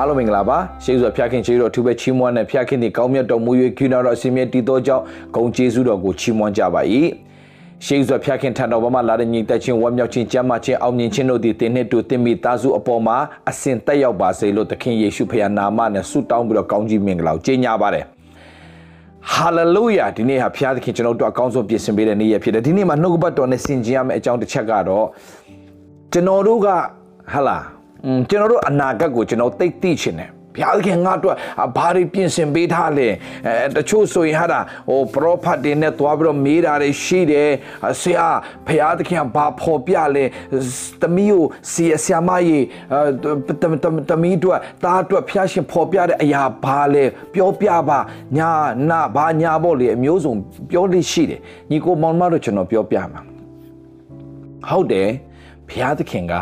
အားလုံးမင်္ဂလာပါရှေးစွာဖျားခင်ချေတော်အထူးပဲချီးမွမ်းတဲ့ဖျားခင်ဒီကောင်းမြတ်တော်မူ၍ကိနာတော်အစီမြတ်တည်သောကြောင့်ဂုံကျေးဇူးတော်ကိုချီးမွမ်းကြပါ၏ရှေးစွာဖျားခင်ထံတော်ဘာမှလာတဲ့ညီသက်ချင်းဝမ်းမြောက်ခြင်းကြမ်းမာခြင်းအောင်မြင်ခြင်းတို့သည်တင်းနှစ်တူတင်းမိသားစုအပေါ်မှာအစဉ်တက်ရောက်ပါစေလို့သခင်ယေရှုဖခင်နာမနဲ့ဆုတောင်းပြီးတော့ကောင်းကြီးမင်္ဂလာကိုကြေညာပါတယ်ဟာလေလုယာဒီနေ့ဟာဖျားသခင်ကျွန်တော်တို့အကောင်းဆုံးပြင်ဆင်ပေးတဲ့နေ့ရက်ဖြစ်တယ်ဒီနေ့မှာနှုတ်ကပတ်တော်နဲ့ဆင်ခြင်ရမယ့်အကြောင်းတစ်ချက်ကတော့ကျွန်တော်တို့ကဟာလာอืม ကျွန်တော်တို့အနာဂတ်ကိုကျွန်တော်သိသိချင်တယ်ဘုရားသခင်ငါတို့ဘာတွေပြင်ဆင်ပေးထားလဲအဲတချို့ဆိုရင်ဟာတာဟိုပရောဖက်တွေနဲ့တွားပြီးတော့မေးတာတွေရှိတယ်ဆရာဘုရားသခင်ဘာဖော်ပြလဲသမီးကိုဆီဆရာမကြီးသမီးတို့သားတို့ဖျားရှင်ဖော်ပြတဲ့အရာဘာလဲပြောပြပါညာနာဘာညာပေါ့လေအမျိုးစုံပြောလို့ရှိတယ်ညီကိုမောင်မတို့ကျွန်တော်ပြောပြမှာဟုတ်တယ်ဘုရားသခင်က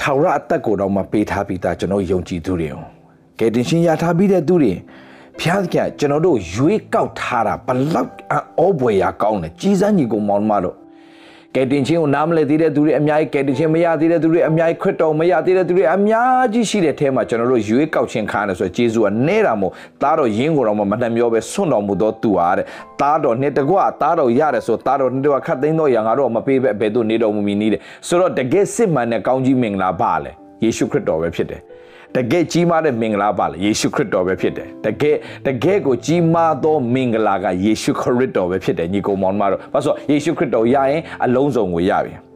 ထာဝရအသက်ကိုတော့မပေးထားပြီးသားကျွန်တော်ယုံကြည်သူတွေကိုကယ်တင်ရှင်ရထားပြီးတဲ့သူတွေဖျားကြကျွန်တော်တို့ရွေးကောက်ထားတာဘလောက်အောဘွယ်ရာကောင်းတယ်ကြီးစန်းညီကိုမောင်မတို့ ကယ်တင်ခြင်းကိုနားမလည်သေးတဲ့သူတွေအများကြီးကယ်တင်ခြင်းမရသေးတဲ့သူတွေအများကြီးခရစ်တော်မရသေးတဲ့သူတွေအများကြီးရှိတဲ့အဲမှာကျွန်တော်တို့ရွေးကောက်ခြင်းခါတယ်ဆိုတော့ဂျေဇုကနဲတာမို့သားတော်ယင်းကိုတော့မနှမျောပဲဆွန့်တော်မူသောသူဟာတဲ့သားတော်နှစ်တကွသားတော်ရတယ်ဆိုသားတော်နှစ်တကွခတ်သိမ်းတော့ရငါတော့မပေးပဲဘယ်သူနေတော်မူမီနီးတယ်ဆိုတော့တကယ်စစ်မှန်တဲ့ကောင်းကြီးမင်္ဂလာပါလေယေရှုခရစ်တော်ပဲဖြစ်တယ် တကယ်ကြီးမားတဲ့မင်္ဂလာပါလေယေရှုခရစ်တော်ပဲဖြစ်တယ်တကယ်တကယ်ကိုကြီးမားသောမင်္ဂလာကယေရှုခရစ်တော်ပဲဖြစ်တယ်ညီကောင်မောင်မတော်ဘာလို့ယေရှုခရစ်တော်ရရင်အလုံးစုံကိုရပြီ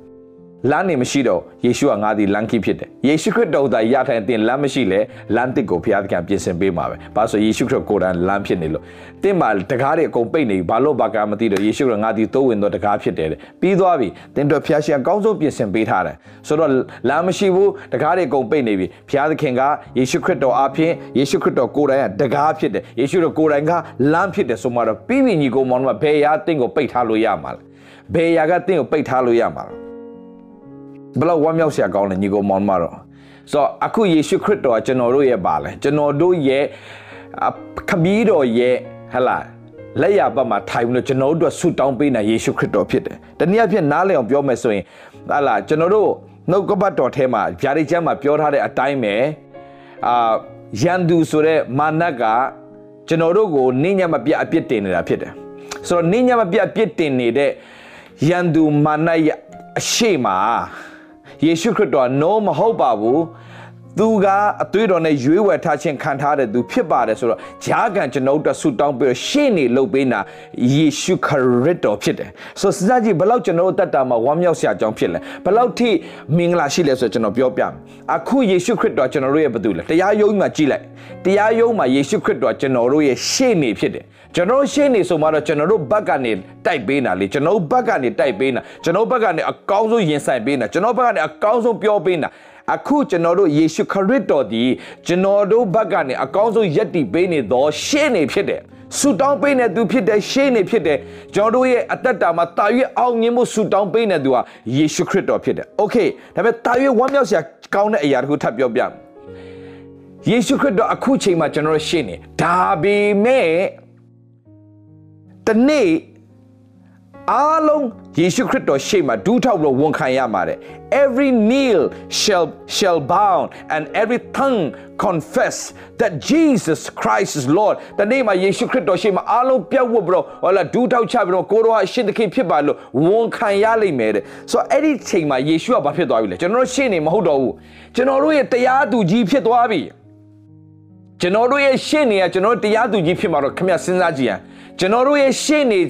လမ်းနေမရှိတော့ယေရှုကငါသည်လမ်းကြီးဖြစ်တယ်ယေရှုခရစ်တော်သာရထိုင်တင်လမ်းမရှိလဲလမ်းတစ်ကိုဘုရားသခင်ပြင်ဆင်ပေးမှာပဲဘာလို့ဆိုယေရှုခရစ်ကိုယ်တိုင်လမ်းဖြစ်နေလို့တင်းမှာတကားတွေအကုန်ပိတ်နေဘာလို့ဘာကမသိတော့ယေရှုကငါသည်တိုးဝင်တော့တကားဖြစ်တယ်ပြီးသွားပြီတင်းတော့ဘုရားရှင်အကောင်းဆုံးပြင်ဆင်ပေးထားတယ်ဆိုတော့လမ်းမရှိဘူးတကားတွေအကုန်ပိတ်နေပြီဘုရားသခင်ကယေရှုခရစ်တော်အဖင်ယေရှုခရစ်တော်ကိုယ်တိုင်ကတကားဖြစ်တယ်ယေရှုတော်ကိုယ်တိုင်ကလမ်းဖြစ်တယ်ဆိုမှတော့ပြီးပြီညီကောင်မောင်တို့ကဘယ်ရာတင်းကိုပိတ်ထားလို့ရမှာလဲဘယ်ရာကတင်းကိုပိတ်ထားလို့ရမှာလဲ ဘလောက်ဝမ်းမြောက်စရာကောင်းလဲညီကိုမောင်မတော်ဆိုတော့အခုယေရှုခရစ်တော်ကကျွန်တော်တို့ရဲ့ပါလဲကျွန်တော်တို့ရဲ့ခမည်းတော်ရဲ့ဟလာလက်ရပတ်မှာထိုင်ပြီးတော့ကျွန်တော်တို့ဆူတောင်းပေးနေယေရှုခရစ်တော်ဖြစ်တယ်တနည်းအားဖြင့်နားလည်အောင်ပြောမယ်ဆိုရင်ဟလာကျွန်တော်တို့နှုတ်ကပတ်တော်ထဲမှာဗျာဒိတ်ကျမ်းမှာပြောထားတဲ့အတိုင်းပဲအာယန်သူဆိုတဲ့မာနကကျွန်တော်တို့ကိုနင်းညမပြအပြစ်တင်နေတာဖြစ်တယ်ဆိုတော့နင်းညမပြအပြစ်တင်နေတဲ့ယန်သူမာနရဲ့အရှိမ ယေရှုခရစ်တော် no မဟုတ်ပါဘူး သူကအသွေးတော်နဲ့ရွေးဝယ်ထားခြင်းခံထားတဲ့သူဖြစ်ပါတယ်ဆိုတော့ဂျာကန်ကျွန်ုပ်တို့ဆူတောင်းပြီးရှေ့နေလုပ်ပေးတာယေရှုခရစ်တော်ဖြစ်တယ်ဆိုတော့စစကြီးဘယ်လောက်ကျွန်တော်တို့တတ်တာမှာဝမ်းမြောက်စရာအကြောင်းဖြစ်လဲဘယ်လောက်ထိမင်္ဂလာရှိလဲဆိုတော့ကျွန်တော်ပြောပြမယ်အခုယေရှုခရစ်တော်ကျွန်တော်တို့ရဲ့ဘသူလဲတရားရုံးမှာကြည့်လိုက်တရားရုံးမှာယေရှုခရစ်တော်ကျွန်တော်တို့ရဲ့ရှေ့နေဖြစ်တယ်ကျွန်တော်ရှေ့နေဆိုမှတော့ကျွန်တော်တို့ဘက်ကနေတိုက်ပေးတာလေကျွန်တော်ဘက်ကနေတိုက်ပေးတာကျွန်တော်ဘက်ကနေအကောင်းဆုံးရင်ဆိုင်ပေးတာကျွန်တော်ဘက်ကနေအကောင်းဆုံးပြောပေးတာ အခုကျွန်တော်တို့ယေရှုခရစ်တော်ဒီကျွန်တော်တို့ဘက်ကနေအကောင်းဆုံးယက်တီပေးနေသောရှေ့နေဖြစ်တယ်ဆူတောင်းပေးနေသူဖြစ်တဲ့ရှေ့နေဖြစ်တဲ့ကျွန်တော်တို့ရဲ့အသက်တာမှာတာ၍အောင်မြင်မှုဆူတောင်းပေးနေသူဟာယေရှုခရစ်တော်ဖြစ်တယ်။ Okay ဒါပေမဲ့တာ၍ဝမ်းမြောက်စရာကောင်းတဲ့အရာတခုထပ်ပြောပြမယ်။ယေရှုခရစ်တော်အခုချိန်မှာကျွန်တော်တို့ရှေ့နေဒါပေမဲ့တနေ့ အားလုံးယေရှုခရစ်တော်ရှေ့မှာဒူးထောက်လို့ဝန်ခံရမှာတဲ့ every kneel shall shall bow and every tongue confess that Jesus Christ is Lord တနေ့မှာယေရှုခရစ်တော်ရှေ့မှာအားလုံးပြတ်ဝတ်ပြီးတော့ဟောလာဒူးထောက်ချပြီးတော့ကိုတော်ဟာရှင်းသခင်ဖြစ်ပါလို့ဝန်ခံရလိမ့်မယ်တဲ့ဆိုတော့အဲ့ဒီချိန်မှာယေရှုကဘာဖြစ်သွားပြီလဲကျွန်တော်တို့ရှေ့နေမဟုတ်တော့ဘူးကျွန်တော်တို့ရဲ့တရားသူကြီးဖြစ်သွားပြီကျွန်တော်တို့ရဲ့ရှေ့နေကကျွန်တော်တို့တရားသူကြီးဖြစ်မှာတော့ခင်ဗျစဉ်းစားကြည့်ရအောင်ကျွန်တော်တို့ရဲ့ရှေ့နေ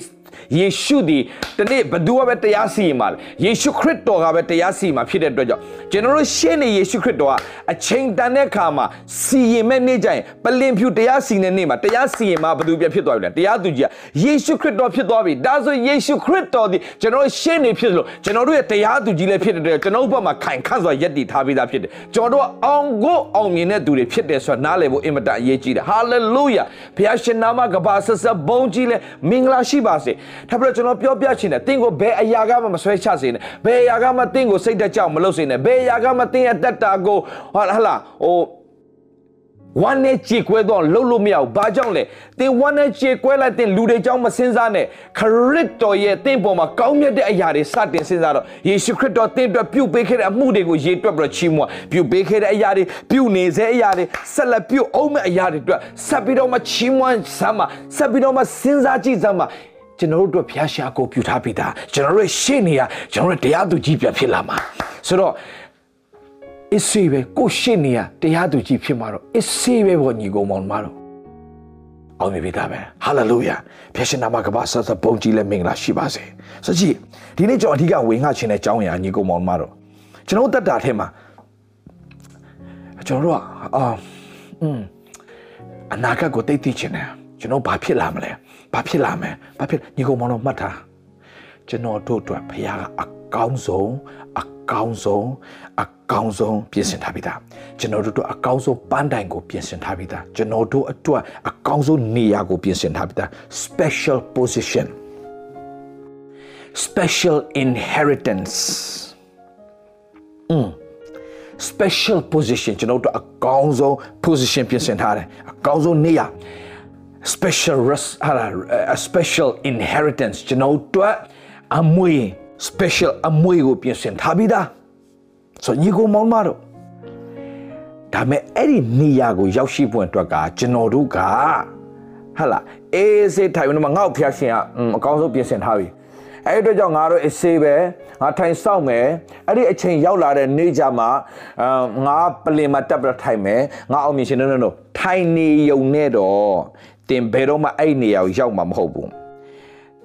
ယေရှုဒီတနေ့ဘသူကပဲတရားစီရင်ပါလေယေရှုခရစ်တော်ကပဲတရားစီရင်မှာဖြစ်တဲ့အတွက်ကြောင့်ကျွန်တော်တို့ရှေ့နေယေရှုခရစ်တော်ကအချိန်တန်တဲ့ခါမှာစီရင်မဲ့နေ့ကျရင်ပလင်ဖြူတရားစီရင်တဲ့နေ့မှာတရားစီရင်မှာဘသူပြဖြစ်သွားပြီလဲတရားသူကြီးကယေရှုခရစ်တော်ဖြစ်သွားပြီဒါဆိုယေရှုခရစ်တော်ဒီကျွန်တော်တို့ရှေ့နေဖြစ်လို့ကျွန်တော်တို့ရဲ့တရားသူကြီးလည်းဖြစ်တဲ့အတွက်ကျွန်တော်တို့ဘက်မှာခိုင်ခန့်စွာယက်တည်ထားပြီးသားဖြစ်တယ်ကျွန်တော်တို့အောင်ကိုအောင်မြင်တဲ့သူတွေဖြစ်တယ်ဆိုတာနားလည်ဖို့အင်မတန်အရေးကြီးတယ်ဟာလေလုယာဘုရားရှင်နာမကဘာဆက်ဆက်ဘုန်းကြီးလဲမင်္ဂလာရှိပါစေဒါပြီးတော့ကျွန်တော်ပြောပြချင်တယ်တင့်ကိုဘယ်အရာကမှမဆွဲချစေနဲ့ဘယ်အရာကမှတင့်ကိုစိတ်တက်ကြောက်မလုပ်စေနဲ့ဘယ်အရာကမှတင့်ရဲ့တက်တာကိုဟာဟလာဟိုဝမ်းနဲ့ကြေကွဲတော့လှုပ်လို့မရဘူးဘာကြောင့်လဲသင်ဝမ်းနဲ့ကြေကွဲလိုက်တဲ့လူတွေကြောင့်မစင်စားနဲ့ခရစ်တော်ရဲ့သင်ပေါ်မှာကောင်းမြတ်တဲ့အရာတွေစတင်စင်စားတော့ယေရှုခရစ်တော်သင်အတွက်ပြုပေးခဲ့တဲ့အမှုတွေကိုရေတွက်ပြီးတော့ချီးမွမ်းပြုပေးခဲ့တဲ့အရာတွေပြုနေစေအရာတွေဆက်လက်ပြုအောင်မဲ့အရာတွေအတွက်ဆက်ပြီးတော့မှချီးမွမ်းစမ်းမှာဆက်ပြီးတော့မှစဉ်းစားကြည့်စမ်းမှာ ကျွန်တော်တို့အတွက်ဘုရားရှာကိုပြုထားပြီးသားကျွန်တော်တို့ရှေ့နေရကျွန်တော်တို့တရားသူကြီးပြန်ဖြစ်လာမှာဆိုတော့အစ်စေပဲကိုရှေ့နေရတရားသူကြီးဖြစ်မှာတော့အစ်စေပဲပေါ့ညီကောင်မောင်မတော်အောင်မြင်ပြီသားပဲဟာလေလုယာဖျက်ရှင်နာမကဘာဆတ်ဆပုံကြီးလည်းမင်္ဂလာရှိပါစေစကြည့်ဒီနေ့ကျွန်တော်အဓိကဝင်ငှချင်တဲ့အကြောင်းအရာညီကောင်မောင်မတော်ကျွန်တော်တက်တာထဲမှာကျွန်တော်တို့ကအာအင်းအနာဂတ်ကိုသိသိချင်တယ်ကျွန်တော်ဘာဖြစ်လာမလဲ ဘာဖြစ်လာမလဲဘာဖြစ်ညီကောင်မောင်တော်မှတ်ထားကျွန်တော်တို့အတွက်ဖခင်ကအကောင်းဆုံးအကောင်းဆုံးအကောင်းဆုံးပြင်ဆင်ထားပြီးသားကျွန်တော်တို့အတွက်အကောင်းဆုံးပန်းတိုင်ကိုပြင်ဆင်ထားပြီးသားကျွန်တော်တို့အတွက်အကောင်းဆုံးနေရာကိုပြင်ဆင်ထားပြီးသား special position special inheritance อืม special position ကျွန်တော်တို့အကောင်းဆုံး position ပြင်ဆင်ထားတယ်အကောင်းဆုံးနေရာ special rest ဟာ a special inheritance ကျွန်တော်တို့အမွေ special အမွေကိုပြင်ဆင်ထားပြီးသားဆိုညီကိုမောင်မတို့ဒါမဲ့အဲ့ဒီနေရာကိုရောက်ရှိဖို့အတွက်ကကျွန်တော်တို့ကဟာလာအေးစေးထိုင်နေမှာငေါ့ဖျားရှင်ကအကောင်းဆုံးပြင်ဆင်ထားပြီအဲ့ဒီအတွက်ကြောင့်ငါတို့အစေးပဲငါထိုင်ဆောင်မယ်အဲ့ဒီအချိန်ရောက်လာတဲ့နေ့ကြမှာအာငါပလင်မှာတက်ပြီးထိုင်မယ်ငါအောင်မြင်ရှင်နော်နော်ထိုင်နေုံနဲ့တော့ တင်ဘယ်တော့မှအဲ့ဒီနေရာကိုရောက်မှာမဟုတ်ဘူး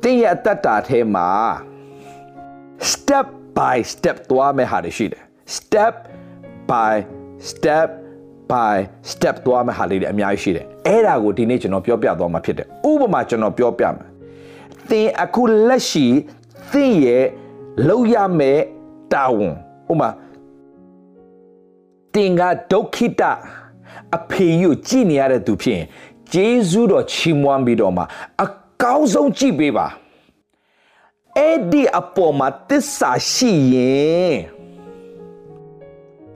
တင်းရဲ့အသက်တာထဲမှာ step by step သွားမယ်ဟာတွေရှိတယ် step by step by step သွားမယ်ဟာလေးတွေအများကြီးရှိတယ်အဲ့ဒါကိုဒီနေ့ကျွန်တော်ပြောပြသွားမှာဖြစ်တယ်ဥပမာကျွန်တော်ပြောပြမယ်သင်အခုလက်ရှိသင်ရဲ့လောက်ရမယ်တာဝန်ဥပမာတင်ကဒုက္ခိတအဖေယူကြည်နေရတဲ့သူဖြစ်ရင် ဂျေဇုတော်ချီးမွမ်းပြီးတော့မှအကောင်းဆုံးကြည်ပေးပါအဲ့ဒီအပေါ်မှာတစ္ဆာရှိရင်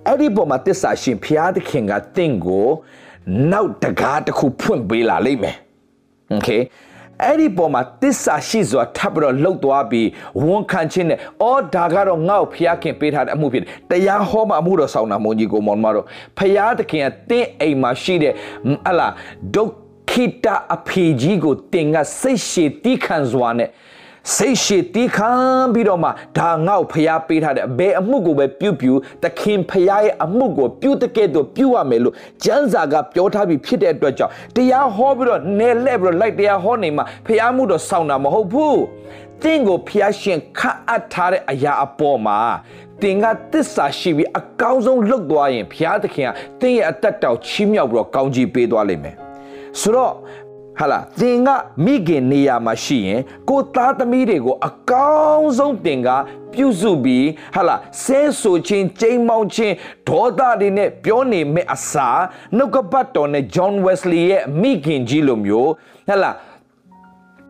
အဲ့ဒီပေါ်မှာတစ္ဆာရှင်ဖျားသခင်ကတင့်ကိုနောက်တကားတစ်ခုဖွင့်ပေးလာလိမ့်မယ်โอเคအဲ့ဒီပေါ်မှာတစ္ဆာရှိစွာထပ်ပြီးတော့လှုပ်သွားပြီးဝန်ခံခြင်းနဲ့အော်ဒါကတော့ငါ့ကိုဖျားခင်ပေးထားတဲ့အမှုဖြစ်တယ်တရားဟောမှာအမှုတော်ဆောင်တာမုန်ကြီးကိုမောင်မတော်ဖျားသခင်ကတင့်အိမ်မှာရှိတဲ့ဟလာဒုက္ ခိတအဖေကြီးကိုတင်ကစိတ်ရှည်တီးခံစွာနဲ့စိတ်ရှည်တီးခံပြီးတော့မှဒါငေါ့ဖျားပေးထားတဲ့အဘယ်အမှုကိုပဲပြုပြုတခင်ဖျားရဲ့အမှုကိုပြုတကဲ့သို့ပြုရမယ်လို့ကျမ်းစာကပြောထားပြီးဖြစ်တဲ့အတွက်ကြောင့်တရားဟောပြီးတော့နယ်လဲပြီးတော့လိုက်တရားဟောနေမှာဖျားမှုတော့စောင့်တာမဟုတ်ဘူးတင့်ကိုဖျားရှင်ခတ်အပ်ထားတဲ့အရာအပေါ်မှာတင်ကတစ္ဆာရှိပြီးအကောင်းဆုံးလှုပ်သွားရင်ဘုရားသခင်ကတင်းရဲ့အသက်တောင်ချီးမြှောက်ပြီးတော့ကောင်းကြီးပေးသွားလိမ့်မယ် ဆိုတော့ဟာလာသင်ကမိခင်နေရာမှာရှိရင်ကိုသားသမီးတွေကိုအကောင်းဆုံးသင်ကပြုစုပြီးဟာလာဆဲဆိုခြင်းကြိမ်မောင်းခြင်းဒေါသတွေနဲ့ပြောနေမဲ့အစာနှုတ်ကပတ်တော်နဲ့ John Wesley ရဲ့မိခင်ကြီးလိုမျိုးဟာလာ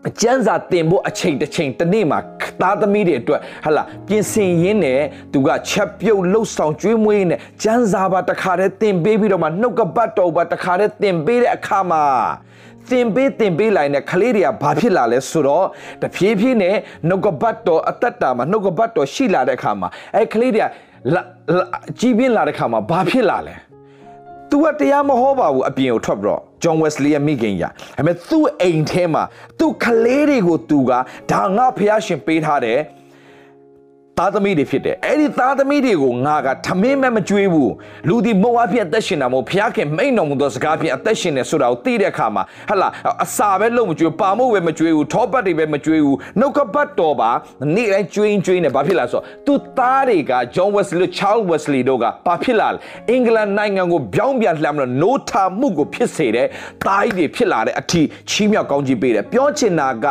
အကျန်းစာတင်ဖို့အချိန်တစ်ချိန်တစ်နေ့မှာသားသမီးတွေအတွက်ဟလာပြင်ဆင်ရင်းနဲ့သူကချက်ပြုတ်လှုပ်ဆောင်ကျွေးမွေးနဲ့ကျန်းစာပါတခါတည်းတင်ပေးပြီးတော့မှနှုတ်ကပတ်တော်ပါတခါတည်းတင်ပေးတဲ့အခါမှာတင်ပေးတင်ပေးလိုက်တဲ့ကလေးတွေကဘာဖြစ်လာလဲဆိုတော့တဖြည်းဖြည်းနဲ့နှုတ်ကပတ်တော်အသက်တာမှာနှုတ်ကပတ်တော်ရှိလာတဲ့အခါမှာအဲကလေးတွေကကြီးပြင်းလာတဲ့အခါမှာဘာဖြစ်လာလဲ तू ကတရားမဟောပါဘူးအပြင်ကိုထွက်ပြီးတော့ John Wesley ရဲ့မိခင်ကြီးဒါပေမဲ့သူ့အိမ်ထဲမှာသူ့ကလေးတွေကိုသူကဒါငါဖះရှင်ပေးထားတယ် သားသမီးတွေဖြစ်တယ်အဲ့ဒီသားသမီးတွေကိုငါကထမင်းမဲ့မကြွေးဘူးလူဒီမုံအဖြစ်အသက်ရှင်တာမဟုတ်ဖျားခင်မိန်တော်မူသောစကားဖြင့်အသက်ရှင်တယ်ဆိုတာကိုသိတဲ့အခါမှာဟလာအစာပဲလုံးမကြွေးပါမို့ပဲမကြွေးဘူးထောပတ်တွေပဲမကြွေးဘူးနှုတ်ကပတ်တော်ပါနေ့တိုင်းကြွေးကြွေးနေဘာဖြစ်လာဆိုသူသားတွေက John Wesley Charles Wesley တို့ကဘာဖြစ်လာလဲအင်္ဂလန်နိုင်ငံကိုပြောင်းပြန်လှမ်းလို့ no ထာမှုကိုဖြစ်စေတဲ့သားကြီးတွေဖြစ်လာတဲ့အထီးချီးမြှောက်ကောင်းကြီးပေးတယ်ပြောချင်တာက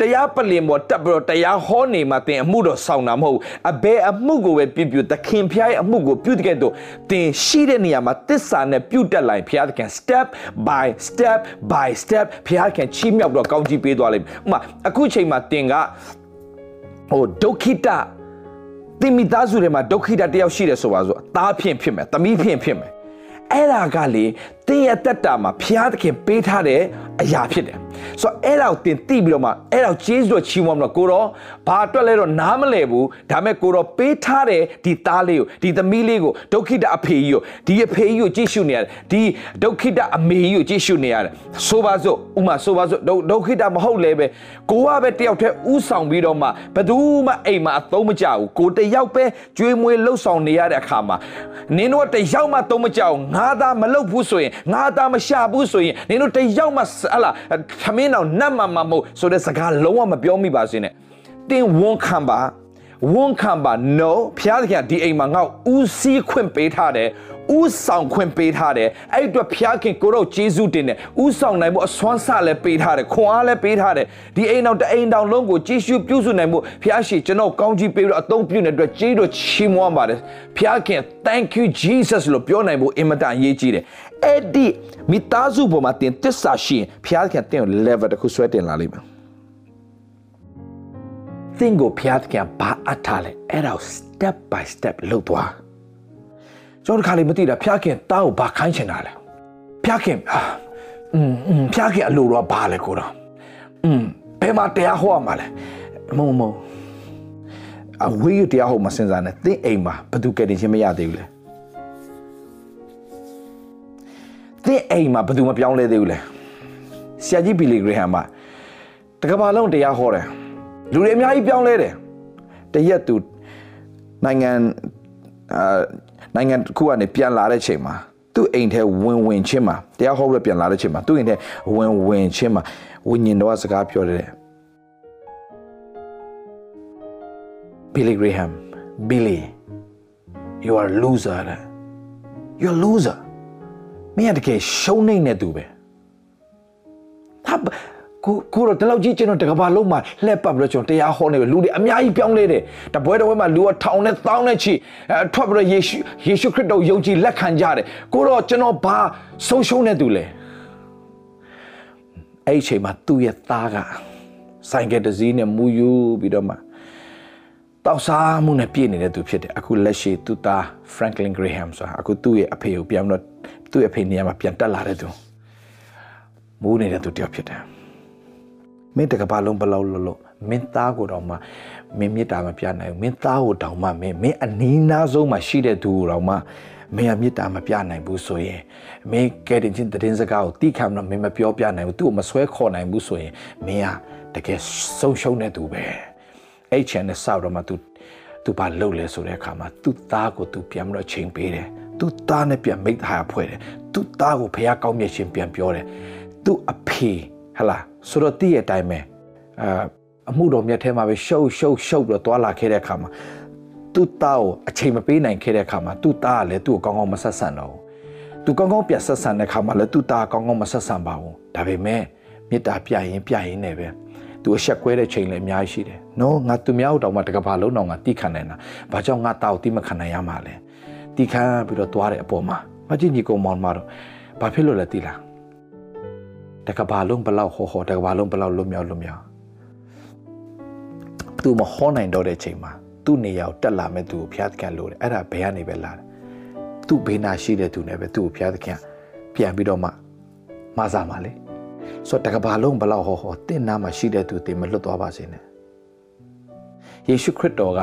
တရားပလင်ပေါ်တက်ပြီးတော့တရားဟောနေမှာတင်အမှုတော်ဆောင်တာမဟုတ်အဘယ်အမှုကိုပဲပြုပြုသခင်ဖျားရဲ့အမှုကိုပြုတဲ့ကဲ့သို့တင်ရှိတဲ့နေရာမှာတစ္ဆာနဲ့ပြုတက်လိုက်ဖျားသခင် step by step by step ဖျားသခင်ချီးမြှောက်တော့ကောင်းကြီးပေးသွားလိမ့်မယ်ဥမာအခုချိန်မှာတင်ကဟိုဒုက္ခိတတင်မိသားစုတွေမှာဒုက္ခိတတယောက်ရှိတယ်ဆိုပါစို့အသားဖြင့်ဖြစ်မယ်သမီးဖြင့်ဖြစ်မယ်အဲ့ဒါကလေတင်းရဲ့တက်တာမှာဖျားသခင်ပေးထားတဲ့ အရာဖြစ်တယ်ဆိုတော့အဲ့ဒါကိုတင်သိပြီးတော့မှအဲ့ဒါကိုကျေးဇူးတော်ချီးမွမ်းမလို့ကိုတော့ဘာအတွက်လဲတော့နားမလဲဘူးဒါမဲ့ကိုတော့ပေးထားတဲ့ဒီသားလေးကိုဒီသမီးလေးကိုဒုက္ခိတအဖေကြီးကိုဒီအဖေကြီးကိုကြည့်ရှုနေရတယ်ဒီဒုက္ခိတအမေကြီးကိုကြည့်ရှုနေရတယ်ဆိုပါစို့ဥမာဆိုပါစို့ဒုက္ခိတမဟုတ်လဲပဲကိုကပဲတယောက်တည်းဥဆောင်ပြီးတော့မှဘယ်သူမှအိမ်မှာအသုံးမကျဘူးကိုတယောက်ပဲကြွေးမွေးလှုပ်ဆောင်နေရတဲ့အခါမှာနင်တို့တယောက်မှသုံးမကြအောင်ငါသားမလုပ်ဘူးဆိုရင်ငါသားမရှာဘူးဆိုရင်နင်တို့တယောက်မှဟလာသမင်းတော်နတ်မှမမဟုတ်ဆိုတဲ့စကားလုံးဝမပြောမိပါစေနဲ့တင်းဝန်ခံပါဝန်ခံပါ no ဖျားသခင်ဒီအိမ်မှာငါ့ဦးစီးခွင့်ပေးထားတယ် ဥဆောင်ခွင့်ပေးထားတယ်အဲ့အတွက်ဖျားခင်ကိုတော့ဂျေဇုတင်တယ်ဥဆောင်နိုင်ဖို့အစွမ်းဆလည်းပေးထားတယ်ခွန်အားလည်းပေးထားတယ်ဒီအိမ်တော်တအိမ်တော်လုံးကိုကြည်ရှုပြုစုနိုင်ဖို့ဖျားရှိကျွန်တော်ကောင်းကြီးပေးပြီးတော့အသုံးပြုနေတဲ့အတွက်ကျေးတော်ချီးမွမ်းပါတယ်ဖျားခင် thank you jesus လို့ပြောနိုင်ဖို့အင်မတန်အရေးကြီးတယ်အဲ့ဒီမိသားစုပေါ်မှာတင်တစ္ဆာရှိရင်ဖျားခင်တင်ကို level တစ်ခုဆွဲတင်လာလိမ့်မယ်သင်ကိုဖျားခင်ဘာအပ်ထားလဲအဲ့ဒါ step by step လုပ်သွား ကျွန်တော်တခါလေးမသိတာဖျားခင်တားကိုဘာခိုင်းချင်တာလဲဖျားခင်အာอืมอืมဖျားခင်အလိုတော့ဘာလဲကိုတော့อืมဘယ်မှာတရားဟောရမှာလဲမုံမုံအဝေးရတရားဟောမှာစဉ်းစားနေသင်အိမ်မှာဘယ်သူကတည်းချင်းမရသေးဘူးလဲသင်အိမ်မှာဘယ်သူမပြောင်းလဲသေးဘူးလဲဆရာကြီးဘီလီဂရဟမ်မှာတကဘာလုံးတရားဟောတယ်လူတွေအများကြီးပြောင်းလဲတယ်တရက်သူနိုင်ငံအာ နိုင်ငံတစ်ခုကနေပြန်လာတဲ့ချိန်မှာသူ့အိမ်ထဲဝင်ဝင်ချင်းမှာတရားဟောပြီးပြန်လာတဲ့ချိန်မှာသူ့အိမ်ထဲဝင်ဝင်ချင်းမှာဝိညာဉ်တော်ကစကားပြောတယ် Billy Graham Billy you are loser you are loser မင်းတကယ်ရှုံးနေတဲ့သူပဲဟာ ကိုကိုတော့တလောက်ကြီးကျွန်တော်တကဘာလုံးမှာလှက်ပတ်ပြီးတော့ကျွန်တော်တရားဟောနေပဲလူတွေအများကြီးပြောင်းလဲတယ်တပွဲတစ်ပွဲမှာလူကထောင်နဲ့တောင်းနဲ့ချီအထွက်ပြီးတော့ယေရှုယေရှုခရစ်တော်ယုံကြည်လက်ခံကြတယ်ကိုတော့ကျွန်တော်ဘာဆုံးရှုံးနေသူလဲအဲ့ဒီချိန်မှာသူ့ရဲ့သားကဆိုင်ကယ်တစ်စီးနဲ့မူယူပြီးတော့မှတောက်စားမှုနဲ့ပြည့်နေတဲ့သူဖြစ်တယ်အခုလက်ရှိသူ့သား Franklin Graham ဆိုတာအခုသူ့ရဲ့အဖေကိုပြန်တော့သူ့ရဲ့အဖေနေရာမှာပြန်တက်လာတဲ့သူမူးနေတဲ့သူတယောက်ဖြစ်တယ် မင်းတကဘာလုံးဘလောက်လို့လို့မင်းသားကိုတော့မှမင်းမြစ်တာမပြနိုင်ဘူးမင်းသားကိုတောင်မှမင်းမင်းအနီးနားဆုံးမှာရှိတဲ့သူကိုတော့မှမင်းကမြစ်တာမပြနိုင်ဘူးဆိုရင်မင်းကဲတင်ချင်းတည်င်းစကားကိုတိခံတော့မင်းမပြောပြနိုင်ဘူးသူ့ကိုမဆွဲခေါ်နိုင်ဘူးဆိုရင်မင်းကတကယ်ဆုံးရှုံးတဲ့သူပဲအဲ့ချန်နဲ့ဆောက်တော့မှ तू तू ဘာလုပ်လဲဆိုတဲ့အခါမှာ तू သားကို तू ပြန်ပြီးတော့ချိန်ပေးတယ် तू သားနဲ့ပြန်မိတ်သားဖွဲ့တယ် तू သားကိုဖះကောင်းမြတ်ရှင်ပြန်ပြောတယ် तू အဖေ ဟလာဆိုတော့တည့်ရဲ့အတိုင်းပဲအာအမှုတော်မြတ်ထဲမှာပဲရှုပ်ရှုပ်ရှုပ်ပြီးတော့သွာလာခဲ့တဲ့အခါမှာသူ့သားကိုအချိန်မပေးနိုင်ခဲ့တဲ့အခါမှာသူ့သားကလည်းသူ့ကိုကောင်းကောင်းမဆက်ဆံတော့ဘူးသူကောင်းကောင်းပြတ်ဆက်ဆံတဲ့အခါမှာလည်းသူ့သားကောင်းကောင်းမဆက်ဆံပါဘူးဒါပေမဲ့မေတ္တာပြရင်ပြရင်နဲ့ပဲသူအဆက်ကွဲတဲ့ချိန်လည်းအများကြီးရှိတယ်။နော်ငါသူများတောင်မှတကဘာလုံးတော့ငါတိခံနိုင်တာ။ဘာကြောင့်ငါတောက်တိမခံနိုင်ရမှာလဲ။တိခံပြီးတော့သွားတဲ့အပေါ်မှာမကြည့်ညီကောင်မောင်မတော့ဘာဖြစ်လို့လဲတိလား။ တကဘာလုံးဘလောက်ဟောဟောတကဘာလုံးဘလောက်လွတ်မြောက်လွတ်မြောက်သူမဟောနိုင်တော့တဲ့ချိန်မှာသူ့နေရာကိုတက်လာမဲ့သူကိုဖျားသခင်လို့တယ်အဲ့ဒါဘယ်ကနေပဲလာတယ်သူ့ဘေးနာရှိတဲ့သူနဲ့ပဲသူ့ကိုဖျားသခင်ပြန်ပြီးတော့မှမဆာမှာလေဆိုတော့တကဘာလုံးဘလောက်ဟောဟောတင့်နာမှာရှိတဲ့သူတင်မလွတ်သွားပါစေနဲ့ယေရှုခရစ်တော်က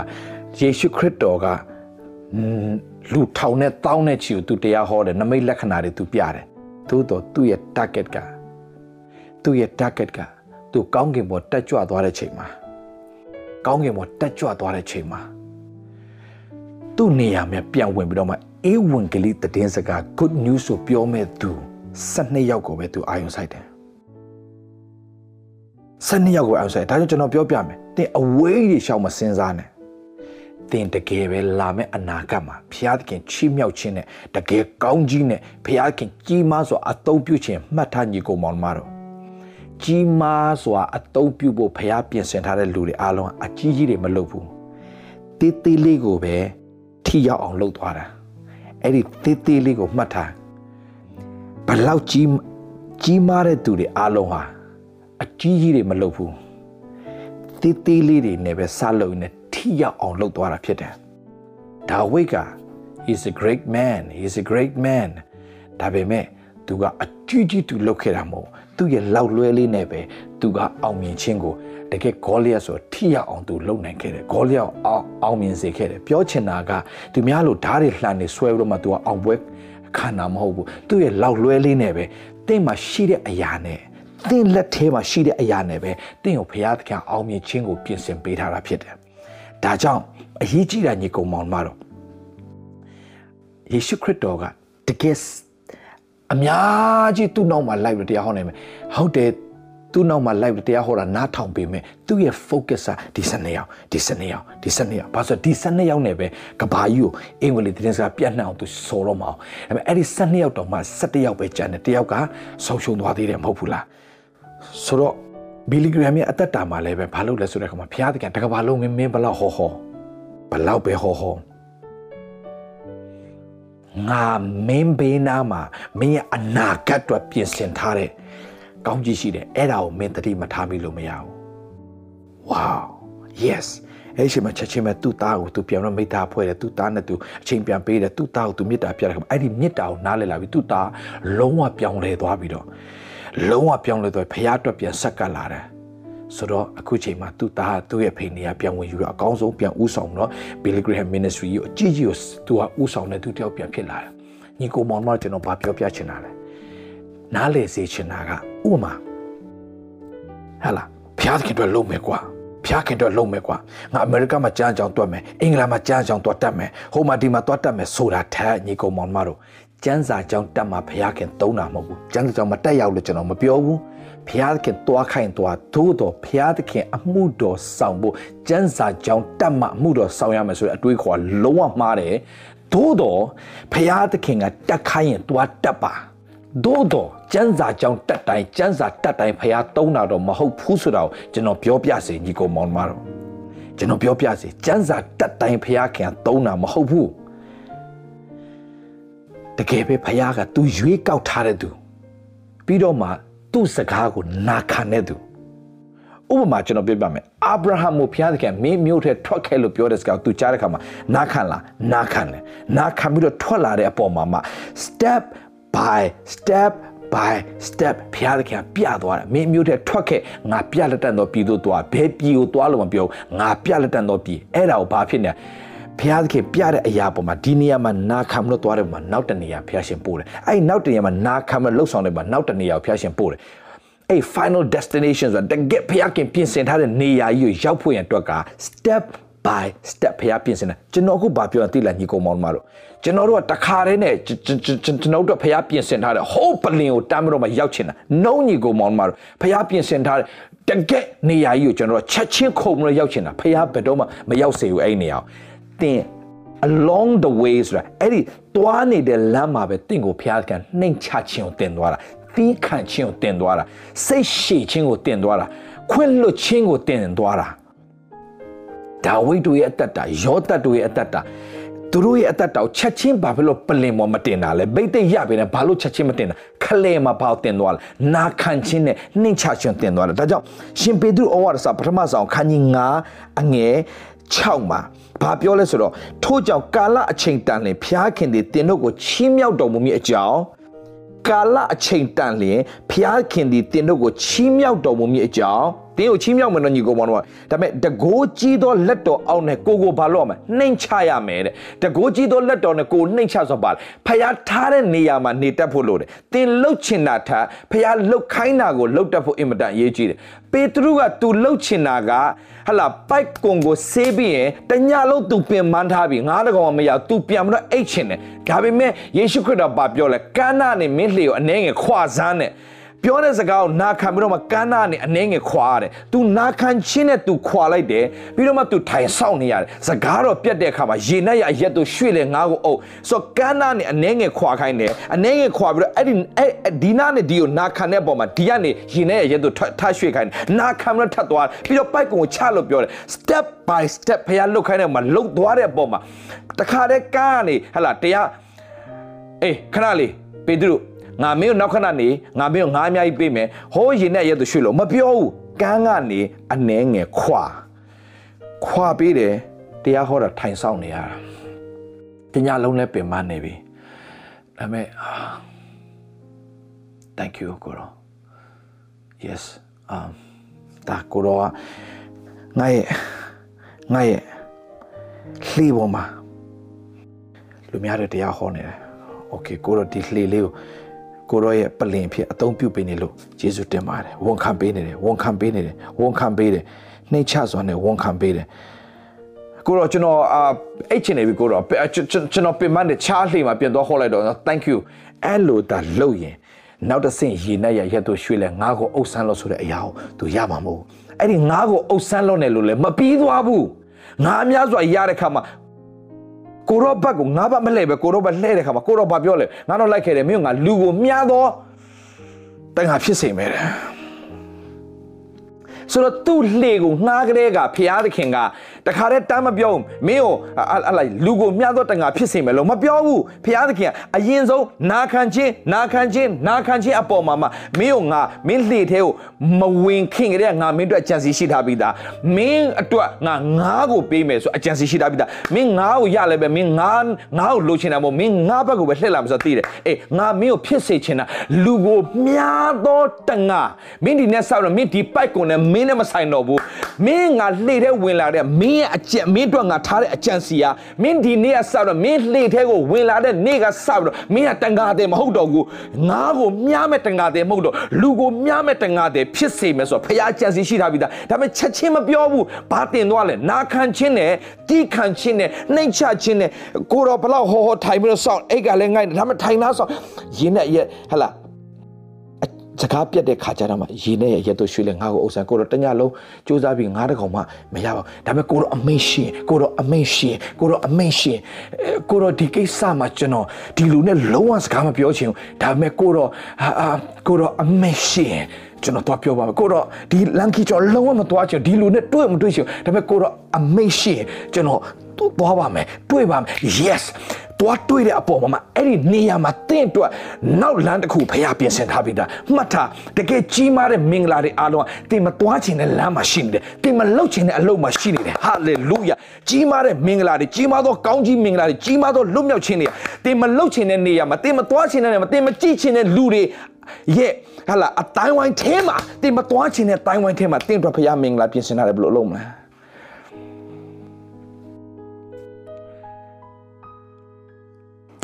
ယေရှုခရစ်တော်ကလူထောင်နဲ့တောင်းနဲ့ချီကိုသူတရားဟောတယ်နမိတ်လက္ခဏာတွေသူပြတယ်သို့တော့သူ့ရဲ့ target က သူ့ရဲ့ target ကသူကောင်းကင်ပေါ်တက်ကြွသွားတဲ့ချိန်မှာကောင်းကင်ပေါ်တက်ကြွသွားတဲ့ချိန်မှာသူ့နေရာမှာပြန်ဝင်ပြီးတော့မှအေဝံဂေလိတည်င်းစကား good news ကိုပြောမဲ့သူ12ယောက်ကိုပဲသူအာရုံစိုက်တယ်12ယောက်ကိုအာရုံစိုက်ဒါကြောင့်ကျွန်တော်ပြောပြမယ်တင်အဝေးကြီးရှောင်းမစင်စားနဲ့တင်တကယ်ပဲလာမဲ့အနာဂတ်မှာဘုရားသခင်ချီးမြှောက်ခြင်းနဲ့တကယ်ကောင်းကြီးနဲ့ဘုရားသခင်ကြီးမားစွာအသုံးပြုခြင်းမှတ်ထားညီကိုမောင်မတော် ကြီးမားစွာအသုံးပြုဖို့ဖျားပြင်ဆင်ထားတဲ့လူတွေအားလုံးအကြီးကြီးတွေမလုပ်ဘူးတေးသေးလေးကိုပဲထိရောက်အောင်လုပ်သွားတာအဲ့ဒီတေးသေးလေးကိုမှတ်ထားဘလောက်ကြီးကြီးမားတဲ့သူတွေအားလုံးဟာအကြီးကြီးတွေမလုပ်ဘူးတေးသေးလေးတွေနဲ့ပဲစလုပ်နေထိရောက်အောင်လုပ်သွားတာဖြစ်တယ်ဒါဝိတ်က he's a great man he's a great man ဒါပေမဲ့သူကအကြီးကြီးသူလုပ်ခဲ့တာမဟုတ် သူ့ရဲ့လောက်လွဲလေးနဲ့ပဲသူကအောင်မြင်ခြင်းကိုတကယ်ဂေါလိယတ်ဆိုထိရအောင်သူလုပ်နိုင်ခဲ့တယ်ဂေါလိယတ်အောင်အောင်မြင်စေခဲ့တယ်ပြောချင်တာကသူများလို့ဓာတ်တွေလှန်နေဆွဲပြီးတော့မှသူကအောင်ပွဲခံတာမဟုတ်ဘူးသူ့ရဲ့လောက်လွဲလေးနဲ့ပဲတင့်မှာရှိတဲ့အရာနဲ့သင်လက်ထဲမှာရှိတဲ့အရာနဲ့ပဲတင့်ကိုဘုရားသခင်အောင်မြင်ခြင်းကိုပြင်ဆင်ပေးထားတာဖြစ်တယ်ဒါကြောင့်အရေးကြီးတာညီကောင်မောင်မတော်ယေရှုခရစ်တော်ကတကယ် အများကြီးသူ့နောက်မှာလိုက်ပြီးတရားဟောနိုင်မယ်ဟုတ်တယ်သူ့နောက်မှာ live တရားဟောတာနားထောင်ပေးမယ်သူ့ရဲ့ focus ကဒီစနေအောင်ဒီစနေအောင်ဒီစနေအောင်ဘာလို့ဒီစနေအောင်နဲ့ပဲကဘာကြီးကိုအင်္ဂလိပ်သတင်းစကားပြတ်နှံ့အောင်သူစော်တော့မအောင်ဒါပေမဲ့အဲ့ဒီစနေရောက်တော့မှ17ယောက်ပဲကျန်တယ်တယောက်ကဆုံးရှုံးသွားသေးတယ်မဟုတ်ဘူးလားဆိုတော့ဘီလီဂရမ်ရဲ့အသက်တာမှာလည်းပဲဘာလို့လဲဆိုတဲ့အခါမှာဘုရားသခင်တကဘာလုံးမင်းမင်းဘလောက်ဟောဟောဘလောက်ပဲဟောဟော ငါမင်းဘေးနားမှာမင်းရဲ့အနာဂတ်အတွက်ပြင်ဆင်ထားတဲ့ကောင်းကြီးရှိတယ်အဲ့ဒါကိုမင်းတတိမထားမိလို့မရဘူး wow yes အဲ့ရှိမှချက်ချင်းပဲသူ့သားကိုသူပြန်တော့မိသားဖွဲ့တယ်သူ့သားနဲ့သူအချိန်ပြန်ပေးတယ်သူ့သားကိုသူမေတ္တာပြတယ်အဲ့ဒီမေတ္တာကိုနားလည်လာပြီသူ့သားလုံးဝပြောင်းလဲသွားပြီးတော့လုံးဝပြောင်းလဲသွားဖရားအတွက်ပြန်ဆက်ကပ်လာတယ် ဆိုတော့အခုချိန်မှာသူ့သားသူ့ရဲ့ဖိနေရပြန်ဝင်ယူတော့အကောင်းဆုံးပြန်ဥဆောင်တော့ Billy Graham Ministry ကိုအကြီးကြီးကိုသူကဥဆောင်တဲ့သူတယောက်ပြန်ဖြစ်လာတယ်ညီကိုမောင်မကျွန်တော်ဗာပြောပြချင်တာလေနားလေစေချင်တာကဥပမာဟဲ့လားဖျားခင်အတွက်လုံးမယ်ကွာဖျားခင်အတွက်လုံးမယ်ကွာငါအမေရိကမှာကြားကြောင်တွတ်မယ်အင်္ဂလန်မှာကြားကြောင်တွတ်တတ်မယ်ဟိုမှာဒီမှာတွတ်တတ်မယ်ဆိုတာထက်ညီကောင်မောင်မတို့ကျန်းစာကြောင်တက်မှာဖျားခင်သုံးတာမဟုတ်ဘူးကျန်းစာကြောင်မတက်ရောက်လို့ကျွန်တော်မပြောဘူး ဖျားခင်တွားခိုင်တွားသို့တော်ဖျားသခင်အမှုတော်ဆောင်ဖို့ကျန်းစာကြောင်တက်မှာအမှုတော်ဆောင်ရမယ်ဆိုတဲ့အတွေးခေါ်လုံးဝမှားတယ်သို့တော်ဖျားသခင်ကတက်ခိုင်းရင်တွားတက်ပါသို့တော့ကျန်းစာကြောင့်တက်တိုင်းကျန်းစာတက်တိုင်းဖះတုံးတာတော့မဟုတ်ဘူးဆိုတော့ကျွန်တော်ပြောပြစေညီကောင်မောင်မတော်ကျွန်တော်ပြောပြစေကျန်းစာတက်တိုင်းဖះခင်တုံးတာမဟုတ်ဘူးတကယ်ပဲဖះကသူရွေးကောက်ထားတဲ့သူပြီးတော့မှ သူ့စကားကိုနာခံတဲ့သူဥပမာကျွန်တော်ပြောပြမယ်အာဗြဟံကိုဘုရားသခင်မင်းမျိုးထဲထွက်ခဲ့လို့ပြောတဲ့စကားသူကြားတဲ့ခါမှာနာခံလားနာခံတယ်နာခံပြီးတော့ထွက်လာတဲ့အပေါ်မှာမှ step by step by step ဖျားသခင်ပြသွားတာမင်းမျိုးတဲ့ထွက်ခဲ့ငါပြလက်တန်တော့ပြည်သို့သွားဘဲပြည်ကိုသွားလို့မပြောငါပြလက်တန်တော့ပြည်အဲ့ဒါကိုဘာဖြစ်နေ ဖျားသခင်ပြတဲ့အရာပေါ်မှာဒီနေရာမှာနာခံလို့သွားတယ်မှာနောက်တနေရာဖျားရှင်ပို့တယ်အဲ့နောက်တနေရာမှာနာခံလို့လှုပ်ဆောင်တယ်မှာနောက်တနေရာကိုဖျားရှင်ပို့တယ်အဲ့ final destination ဆိုတာတကယ်ဖျားခင်ပြင်ဆင်ထားတဲ့နေရာကြီးကိုရောက်ဖို့ရန်အတွက်က step by step ဖျားပြင်ဆင်တယ်ကျွန်တော်အခုဘာပြောရသိလားညီကောင်မောင်မတို့ကျွန်တော်တို့ကတခါတည်းနဲ့ကျွန်တော်တို့ဖျားပြင်ဆင်ထားတဲ့ whole ပလင်ကိုတမ်းပြီးတော့မှရောက်ချင်တာနှုံးညီကောင်မောင်မတို့ဖျားပြင်ဆင်ထားတဲ့တကယ်နေရာကြီးကိုကျွန်တော်တို့ချက်ချင်းခုံပြီးတော့ရောက်ချင်တာဖျားဘယ်တော့မှမရောက်စေဘူးအဲ့ဒီနေရာကို တင် along the way ဆိုတာအဲ့ဒီတွားနေတဲ့လမ်းမှာပဲတင့်ကိုဖျားကန်နှိမ်ချခြင်းကိုတင်သွားတာသီးခံခြင်းကိုတင်သွားတာစိတ်ရှည်ခြင်းကိုတင်သွားတာခွင့်လွတ်ခြင်းကိုတင်သွားတာဒါဝိဒ်တို့ရဲ့အသက်တာယောသတ်တို့ရဲ့အသက်တာသူတို့ရဲ့အသက်တာကိုချက်ချင်းဘာဖြစ်လို့ပလင်ပေါ်မတင်တာလဲဘိတ်သိက်ရပြီနဲ့ဘာလို့ချက်ချင်းမတင်တာခလဲမှာဘာတင်သွားလဲနာခံခြင်းနဲ့နှိမ့်ချခြင်းတင်သွားတယ်ဒါကြောင့်ရှင်ပေတရုဩဝါဒစာပထမဆောင်ခန်းကြီး9အငယ်6မှာ ဘာပြောလဲဆိုတော့ထို့ကြောင့်ကာလအချိန်တန်လင်ဖျားခင်တွေတင်တို့ကိုချီးမြှောက်တော်မူမည်အကြောင်းကာလအချိန်တန်လင်ဖျားခင်ဒီတင်တို့ကိုချီးမြှောက်တော်မူမည်အကြောင်း တင်းကိုချီးမြှောက်မယ်နော်ညီကောင်မောင်တို့ကဒါပေမဲ့တကိုးကြီးသောလက်တော်အောက်နဲ့ကိုကိုဘာလို့ရမလဲနှိမ်ချရမယ်တဲ့တကိုးကြီးသောလက်တော်နဲ့ကိုနှိမ်ချဆိုပါဖျားထားတဲ့နေရာမှာနေတတ်ဖို့လို့တယ်တင်းလှုပ်ချင်တာထားဖျားလှုပ်ခိုင်းတာကိုလှုပ်တတ်ဖို့အင်မတန်အရေးကြီးတယ်ပေတရုက तू လှုပ်ချင်တာကဟလာပိုက်ကွန်ကိုဆေးပြီးရင်တညလုံး तू ပင်မန်းထားပြီးငါးတကောင်မရ तू ပြန်မတော့အိတ်ချင်တယ်ဒါပေမဲ့ယေရှုခရစ်တော်ဘာပြောလဲကန်းနာနဲ့မင်းလှေကိုအနှဲငယ်ခွာစမ်းနဲ့ ပြောတဲ့စကားကိုနာခံပြီးတော့မှကန်းနာနဲ့အနှဲငယ်ခွာရတယ်။ तू နာခံချင်းနဲ့ तू ခွာလိုက်တယ်ပြီးတော့မှ तू ထိုင်ဆောင်နေရတယ်။စကားတော့ပြတ်တဲ့အခါမှာရေနဲ့ရအရက်တို့ရွှေ့လေငါ့ကိုအုပ်ဆိုကန်းနာနဲ့အနှဲငယ်ခွာခိုင်းတယ်။အနှဲငယ်ခွာပြီးတော့အဲ့ဒီအဲ့ဒီနာနဲ့ဒီကိုနာခံတဲ့ပုံမှာဒီကနေရေနဲ့ရရက်တို့ထရွှေ့ခိုင်းတယ်။နာခံပြီးတော့ထပ်သွားပြီးတော့ပိုက်ကုံကိုချလို့ပြောတယ် step by step ဖရားလုတ်ခိုင်းတဲ့မှာလုတ်သွားတဲ့ပုံမှာတခါတည်းကန်းကနေဟလာတရားအေးခဏလေးပေတရု ငါမင်းကိုနောက်ခဏနေငါမင်းကိုငါးအများကြီးပေးမယ်ဟိုးရင်နဲ့ရဲသူရွှေ့လို့မပြောဘူးကန်းကနေအနှဲငယ်ခွာခွာပေးတယ်တရားဟောတာထိုင်ဆောင်နေရတာတညလုံးလဲပင်မနေပြီဒါပေမဲ့ thank you ကိုရော yes um ဒါကိုရောငါရဲ့ငါရဲ့လှေပေါ်မှာလူများတွေတရားဟောနေတယ် okay ကိုရောဒီလှေလေးကို ကိုရောရဲ့ပလင်ဖြစ်အသုံးပြုပေးနေလို့ယေရှုတင်ပါတယ်ဝန်ခံပေးနေတယ်ဝန်ခံပေးနေတယ်ဝန်ခံပေးတယ်နှိမ့်ချစွာနဲ့ဝန်ခံပေးတယ်ကိုတော့ကျွန်တော်အာအိတ်ချင်နေပြီကိုတော့ကျွန်တော်ပင်မနဲ့ချားလှေမှာပြန်သွားခေါ်လိုက်တော့ thank you အဲ့လိုဒါလုပ်ရင်နောက်တစ်ဆင့်ရေနဲ့ရရက်တို့ရွှေ့လဲငါ့ကိုအုပ်ဆန်းလို့ဆိုတဲ့အရာကိုသူရမှာမဟုတ်အဲ့ဒီငါ့ကိုအုပ်ဆန်းလို့နေလို့လဲမပြီးသွားဘူးငါအများစွာရတဲ့ခါမှာ ကိုရောဘတ်ကိုငါဘတ်မလှည့်ပဲကိုရောဘတ်လှည့်တဲ့ခါမှာကိုရောဘတ်ပြောလေငါတော့လိုက်ခဲ့တယ်မင်းကငါလူကိုမြားတော့တန်ခါဖြစ်စေမယ်တဲ့ဆိုတော့သူ့လှေကိုငှားကလေးကဖျားသခင်က တခါတည်းတမ်းမပြောဘူးမင်းကိုအလိုက်လူကိုမြတ်သောတန်ခါဖြစ်စေမယ်လို့မပြောဘူးဖျားသခင်ကအရင်ဆုံးနာခံခြင်းနာခံခြင်းနာခံခြင်းအပေါ်မှာမှမင်းကိုငါမင်းလှေထဲကိုမဝင်ခင်ကလေးကငါမင်းအတွက်အကြံစီရှိထားပြီးသားမင်းအတွက်ငါငါးကိုပေးမယ်ဆိုအကြံစီရှိထားပြီးသားမင်းငါးကိုရလဲပဲမင်းငါးငါးကိုလိုချင်တာမဟုတ်မင်းငါးဘက်ကိုပဲလှည့်လာမှာဆိုသိတယ်အေးငါမင်းကိုဖြစ်စေချင်တာလူကိုမြတ်သောတန်ခါမင်းဒီနဲ့ဆောက်တော့မင်းဒီပိုက်ကုန်နဲ့မင်းနဲ့မဆိုင်တော့ဘူးမင်းငါလှေထဲဝင်လာတဲ့မင်းရဲ့အကြံမင်းတို့ငါထားတဲ့အကြံစီဟာမင်းဒီနေ့ကစတော့မင်းလှေထဲကိုဝင်လာတဲ့နေ့ကစပြီးတော့မင်းကတန်ခါတယ်မဟုတ်တော့ဘူးငါကိုမြားမဲ့တန်ခါတယ်မဟုတ်တော့လူကိုမြားမဲ့တန်ခါတယ်ဖြစ်စေမယ်ဆိုတော့ဖခင်ကြံစီရှိထားပြီးသားဒါပေမဲ့ချက်ချင်းမပြောဘူးဘာတင်သွားလဲနာခံခြင်းနဲ့တီးခံခြင်းနဲ့နှိမ်ချခြင်းနဲ့ကိုတော့ဘလောက်ဟောဟောထိုင်ပြီးတော့စောင့်အိတ်ကလည်းငိုက်ဒါပေမဲ့ထိုင်သားစောင့်ရင်းနဲ့ရဟလာ စကားပြတ်တဲ့ခါကျတော့မှရေနဲ့ရရက်တို့ရွှေ့လဲငါ့ကိုအုပ်ဆန်ကိုတော့တညလုံးစူးစမ်းပြီးငါးတကောင်မှမရပါဘူးဒါပေမဲ့ကိုတော့အမိန်ရှင်ကိုတော့အမိန်ရှင်ကိုတော့အမိန်ရှင်ကိုတော့ဒီကိစ္စမှာကျွန်တော်ဒီလူနဲ့လုံးဝစကားမပြောချင်ဘူးဒါပေမဲ့ကိုတော့ဟာကိုတော့အမိန်ရှင်ကျွန်တော်တော့ပြောပါမယ်ကိုတော့ဒီလန်ကီကျော်လုံးဝမသွားချင်ဒီလူနဲ့တွေ့မတွေ့ချင်ဒါပေမဲ့ကိုတော့အမိန်ရှင်ကျွန်တော် တော့သွားပါမယ်တွေ့ပါမယ် yes တွားတွေ့တဲ့အပေါ်မှာအဲ့ဒီနေရာမှာတင့်အတွက်နောက်လမ်းတစ်ခုဖရားပြင်ဆင်ထားပြီးသားမှတ်ထားတကယ်ကြီးမားတဲ့မင်္ဂလာတွေအားလုံးကတင်မတွားချင်တဲ့လမ်းမှာရှိနေတယ်တင်မလှုပ်ချင်တဲ့အလုပ်မှာရှိနေတယ်ဟာလေလုယာကြီးမားတဲ့မင်္ဂလာတွေကြီးမားသောကောင်းကြီးမင်္ဂလာတွေကြီးမားသောလွတ်မြောက်ခြင်းတွေတင်မလှုပ်ချင်တဲ့နေရာမှာတင်မတွားချင်တဲ့နေရာမှာတင်မကြည့်ချင်တဲ့လူတွေရဲ့ဟာလာအတိုင်းဝိုင်းထဲမှာတင်မတွားချင်တဲ့တိုင်းဝိုင်းထဲမှာတင်အတွက်ဖရားမင်္ဂလာပြင်ဆင်ထားတယ်ဘယ်လိုလုပ်မလဲ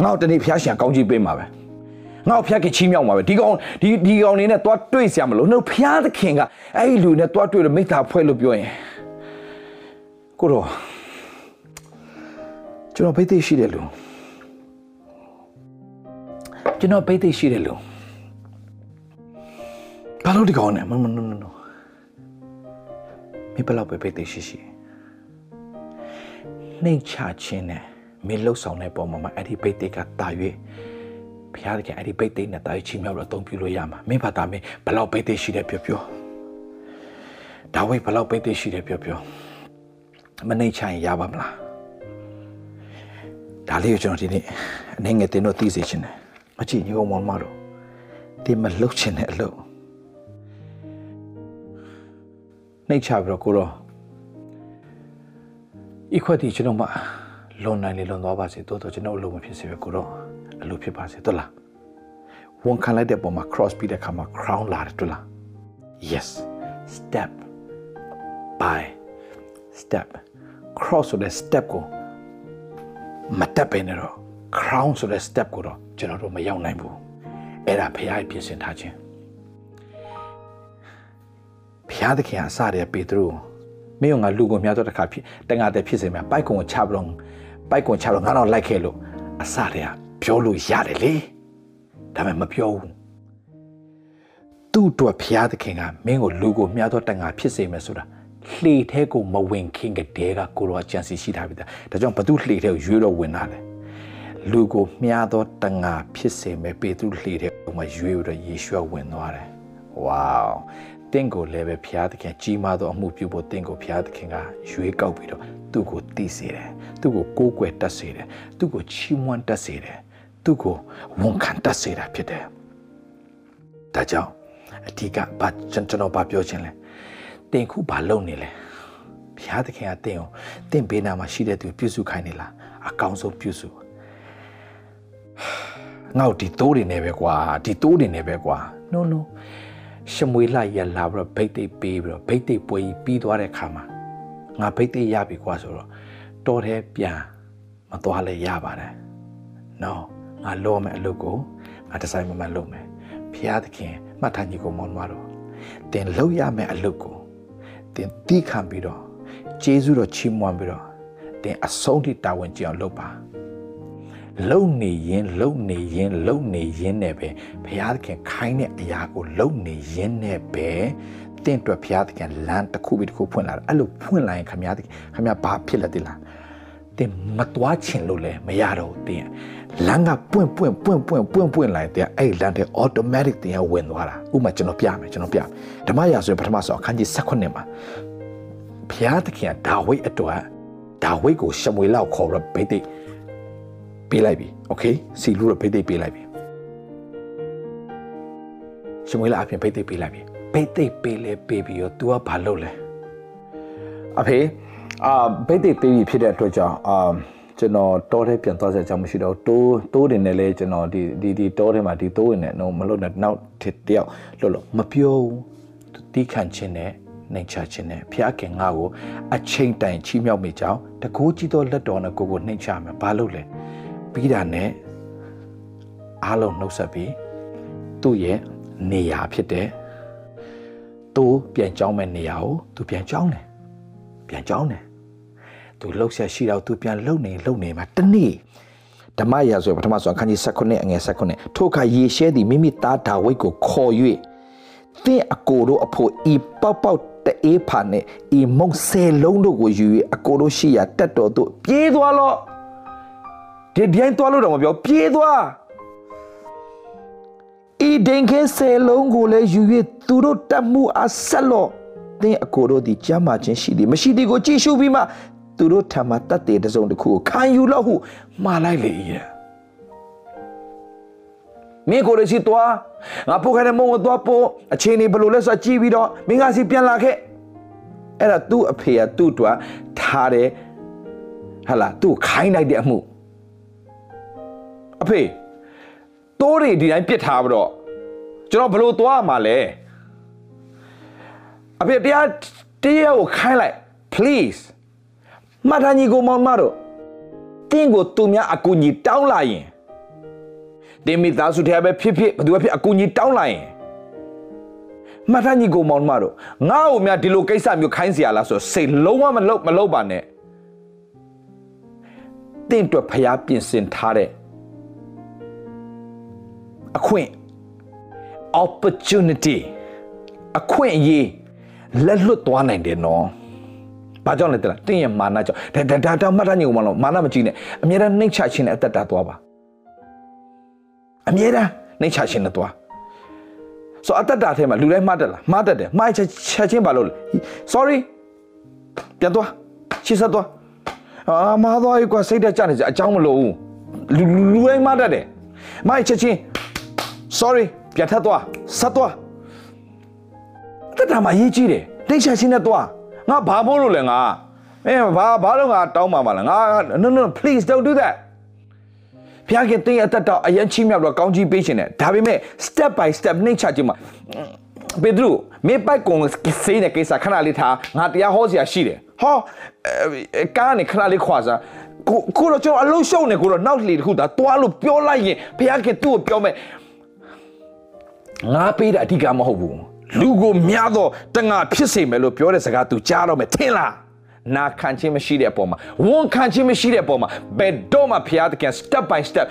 ငါ့ကိုတနေ့ဖျားရှင်ကောင်းကြီးပေးမှာပဲငါ့ကိုဖျားခင်ချီးမြှောက်မှာပဲဒီကောင်ဒီဒီကောင်နေနဲ့သွားတွေ့စရာမလိုနှုတ်ဖျားသခင်ကအဲ့ဒီလူနဲ့သွားတွေ့လို့မိသားဖွဲ့လို့ပြောရင်ကိုတော့ကျွန်တော်ဘိသိရှိတယ်လူကျွန်တော်ဘိသိရှိတယ်လူဘာလို့ဒီကောင်နဲ့မမနနနမဘယ်လောက်ပဲဘိသိရှိရှိနှိမ်ချခြင်းနဲ့ မင်းလှုပ်ဆောင်တဲ့ပုံမှာအဲ့ဒီဘိတ်တိတ်ကတာ၍ဘုရားသခင်အဲ့ဒီဘိတ်တိတ်နဲ့တာ၍ချီးမြှောက်တော့အသုံးပြုလို့ရမှာမင်းဘာသာမင်းဘလောက်ဘိတ်တိတ်ရှိတယ်ပြောပြောဒါဝိဘလောက်ဘိတ်တိတ်ရှိတယ်ပြောပြောမနှိမ့်ချရင်ရပါမလားဒါလေးကိုကျွန်တော်ဒီနေ့အနေငယ်တင်တော့သိစေချင်တယ်မကြည့်ညီကောင်မောင်မတို့ဒီမလှုပ်ချင်တဲ့အလုပ်နှိမ့်ချပြီးတော့ကိုတော့ဤခွက်ဒီကျွန်တော်မှ လွန်နိုင်လေလွန်သွားပါစေတိုးတော့ကျွန်တော်အလုပ်မဖြစ်စေပဲကိုတော့အလုပ်ဖြစ်ပါစေတို့လားဝန်ခံလိုက်တဲ့ပုံမှာ cross ပြီးတဲ့ခါမှာ crown လာတယ်တို့လား yes step by step cross ဆိုတဲ့ step ကိုမတက်ပဲနဲ့တော့ crown ဆိုတဲ့ step ကိုတော့ကျွန်တော်တို့မရောက်နိုင်ဘူးအဲ့ဒါဖခင်ပြင်ဆင်ထားခြင်းဖခင်သခင်အစရတဲ့ပေတရုမင်းကငါလူကိုမြတ်တော့တခါဖြစ်တန်ငါတဲ့ဖြစ်စေမှာပိုက်ကုံကိုချပြီးတော့ ပိုက်ကွန်ချတော့ငါတော့လိုက်ခဲ့လို့အစတည်းကပြောလို့ရတယ်လေဒါပေမဲ့မပြောဘူးသူ့အတွက်ဖျားသခင်ကမင်းကိုလူကိုမြှားတော့တန်ငါဖြစ်စေမယ်ဆိုတာလှေထဲကိုမဝင်ခင်ကတည်းကကိုရောကြံစီရှိထားပြီဒါကြောင့်ဘသူလှေထဲကိုရွေးတော့ဝင်လာတယ်လူကိုမြှားတော့တန်ငါဖြစ်စေမယ်ပေသူလှေထဲကိုမှရွေးတော့ယေရှုဝင်သွားတယ်ဝေါတင့်ကိုလည်းပဲဘုရားသခင်ကြီးမားသောအမှုပြုဖို့တင့်ကိုဘုရားသခင်ကရွေးကောက်ပြီးတော့ သူ့ကိုတည်စေတယ်သူ့ကိုကိုးကွယ်တတ်စေတယ်သူ့ကိုချီးမွမ်းတတ်စေတယ်သူ့ကိုဝန်ခံတတ်စေတာဖြစ်တယ်ဒါကြောင့်အဓိကဘာကျွန်တော်ဘာပြောချင်လဲတင်ခုဘာလုပ်နေလဲဘုရားသခင်ကတင်ကိုတင့်ဘေးနာမှာရှိတဲ့သူပြုစုခိုင်းနေလားအကောင်းဆုံးပြုစုငါ့ဒီတိုးတွေနဲ့ပဲကွာဒီတိုးတွေနဲ့ပဲကွာ no no ရှမွေလာရလာပြီးတော့ဘိတ်သိပ်ပေးပြီးတော့ဘိတ်သိပ်ပွဲကြီးပြီးသွားတဲ့ခါမှာ ငါဘိတ်သိပ်ရပြီကွာဆိုတော့တော်တဲ့ပြန်မသွားလဲရပါတယ် no ငါလောမယ်အလုပ်ကိုငါဒီဇိုင်းမမလုပ်မယ်ဖျားသခင်မှတ်ထားညီကိုမောင်မတော်တင်လုပ်ရမယ်အလုပ်ကိုတင်တီးခံပြီးတော့ကျေးဇူးတော်ချီးမွမ်းပြီးတော့တင်အဆုံးထိတာဝန်ကျအောင်လုပ်ပါလုံနေရင်လုံနေရင်လုံနေရင်နဲ့ပဲဘုရားသခင်ခိုင်းတဲ့အရာကိုလုံနေရင်နဲ့ပဲ တင့်အတွက်ဘုရားသခင်လမ်းတစ်ခုပြီးတစ်ခုဖွင့်လာတယ်အဲ့လိုဖွင့်လာရင်ခမရသခင်ခမရဘာဖြစ်လဲတိလားတင်မတွားချင်လို့လဲမရတော့ဘူးတင်လမ်းကပွင့်ပွင့်ပွင့်ပွင့်ပွင့်ပွင့်လာတဲ့အဲ့လမ်းတဲ့ automatic တင်ရဝင်သွားတာဥပမာကျွန်တော်ပြမယ်ကျွန်တော်ပြဓမ္မရာဆိုရင်ပထမဆုံးအခန်းကြီး16မှာဘုရားသခင်ကဒါဝိဒ်အတွက်ဒါဝိဒ်ကိုရှမွေလောက်ခေါ်ရဘိသိက်ပေးလိုက်ပြီโอเคစီလူတော့ဘိသိက်ပေးလိုက်ပြီရှမွေလအပြင်ဘိသိက်ပေးလိုက်ပြီ ဘိသိက်ပေးလဲပေးပြီးတော့ तू ကဘာလုပ်လဲအဖေအာဘိသိက်ပေးပြီးဖြစ်တဲ့အတွက်ကြောင့်အာကျွန်တော်တောထဲပြန်သွားစရာအကြောင်းမရှိတော့တိုးတိုးတင်နဲ့လဲကျွန်တော်ဒီဒီဒီတောထဲမှာဒီတိုးဝင်နဲ့တော့မလုပ်နဲ့နောက်တစ်တယောက်လို့လို့မပြောဘူးတီးခံခြင်းနဲ့နိုင်ချခြင်းနဲ့ဖျားခင်ငါကိုအချိန်တိုင်ချီးမြှောက်မိကြောင်းတကူကြီးသောလက်တော်နဲ့ကိုကိုနှိမ်ချမယ်ဘာလို့လဲပြီးတာနဲ့အားလုံးနှုတ်ဆက်ပြီးသူ့ရဲ့နေရာဖြစ်တဲ့ သူပြန်ကြောင်းမဲ့နေရာကိုသူပြန်ကြောင်းတယ်ပြန်ကြောင်းတယ်သူလှုပ်ဆက်ရှိတော့သူပြန်လှုပ်နေလှုပ်နေမှာတနေ့ဓမ္မရာဆိုပထမဆုံးအခန်းကြီး16အငယ်16ထိုအခါယေရှဲသည်မိမိသားဒါဝိဒ်ကိုခေါ်၍သင်အကိုတို့အဖို့ဤပေါက်ပေါက်တအေးဖာနဲ့ဤမုံဆယ်လုံးတို့ကိုယူ၍အကိုတို့ရှိရာတက်တော်တို့ပြေးသွားလော့ဒီဒီတိုင်းသွားလို့တော့မပြောပြေးသွားဤ ဒင်ခဲဆယ်လုံးကိုလည်းယူ၍သူတို့တက်မှုအဆက်လော့သင်အကိုတို့သည်ကြမ်းမာခြင်းရှိသည်မရှိသည်ကိုကြည့်ရှုပြီးမှသူတို့ထံမှတတ်တဲ့တစုံတစ်ခုကိုခံယူလို့ဟုမှားလိုက်လေ၏မင်းကိုယ်စီတွားငါပို့ခိုင်းတဲ့မုံကိုတွားပို့အချိန်နေဘယ်လိုလဲဆိုကြည့်ပြီးတော့မင်းကစီပြန်လာခဲ့အဲ့ဒါသူ့အဖေကသူ့တွားထားတယ်ဟာလာသူ့ခိုင်းလိုက်တဲ့အမှုအဖေတိုးတွေဒီတိုင်းပြစ်ထားပြီးတော့ ကျွန်တော်ဘယ်လိုတွားမှာလဲအဖေတရားတရားကိုခိုင်းလိုက် please မထာညီကိုမောင်မတို့တင်းကိုသူများအကူကြီးတောင်းလာရင်တင်းမိသားစုထဲပဲဖြစ်ဖြစ်ဘယ်သူပဲဖြစ်အကူကြီးတောင်းလာရင်မထာညီကိုမောင်မတို့ငါ့ကိုများဒီလိုကိစ္စမျိုးခိုင်းเสียလားဆိုစိတ်လုံးဝမလုပ်မလုပ်ပါနဲ့တင်းအတွက်ဖျားပြင်ဆင်ထားတဲ့အခွင့် opportunity အခွင့်အရေးလက်လွတ်သွားနိုင်တယ်နော်။ဘာကြောင့်လဲတဲ့လားတင်းရဲ့မာနကြောင့်ဒါဒါဒါမှတ်ထားညို့မလို့မာနမကြည့်နဲ့အမြဲတမ်းနှိမ့်ချခြင်းနဲ့အသက်တာသွားပါ။အမြဲတမ်းနှိမ့်ချခြင်းနဲ့သွား။ဆိုအသက်တာထဲမှာလူတိုင်းမှားတတ်လားမှားတတ်တယ်မှားချက်ချက်ချင်းဘာလို့လဲ sorry ပြန်သွားရှင်းဆက်သွားအာမှားသွားပြီကွာစိတ်တက်ကြနေစအကြောင်းမလို့ဘူးလူလူတိုင်းမှားတတ်တယ်မှားချက်ချင်း sorry ပြန်ထပ်သွားဆက်သွားတက်တာမှရေးကြည့်တယ်တိတ်ချချင်းနဲ့သွားငါဘာမို့လို့လဲငါမင်းဘာဘာလို့ငါတောင်းပါမလားငါ no no please don't do that ဖျားခင်တင်းအသက်တော့အရင်ချင်းမြောက်တော့ကောင်းကြီးပေးရှင်တယ်ဒါပေမဲ့ step by step နှိမ့်ချခြင်းမှာပေဒရုမေပိုက်ကုံစေးတဲ့ကိစ္စခဏလေးထားငါတရားဟောစရာရှိတယ်ဟောကားနေခဏလေးခွာစားကိုကိုတော့ကျွန်တော်အလုံးရှုံနေကိုတော့နောက်လေတခုဒါတွားလို့ပြောလိုက်ရင်ဘုရားခင်သူ့ကိုပြောမယ် ငါပေးတာအဓိကမဟုတ်ဘူးလူကိုများတော့တငါဖြစ်စေမယ်လို့ပြောတဲ့စကား तू ကြားတော့မယ်ထင်လားနာခံခြင်းမရှိတဲ့အပေါ်မှာဝန်ခံခြင်းမရှိတဲ့အပေါ်မှာဘယ်တော့မှဖျားသခင် step by step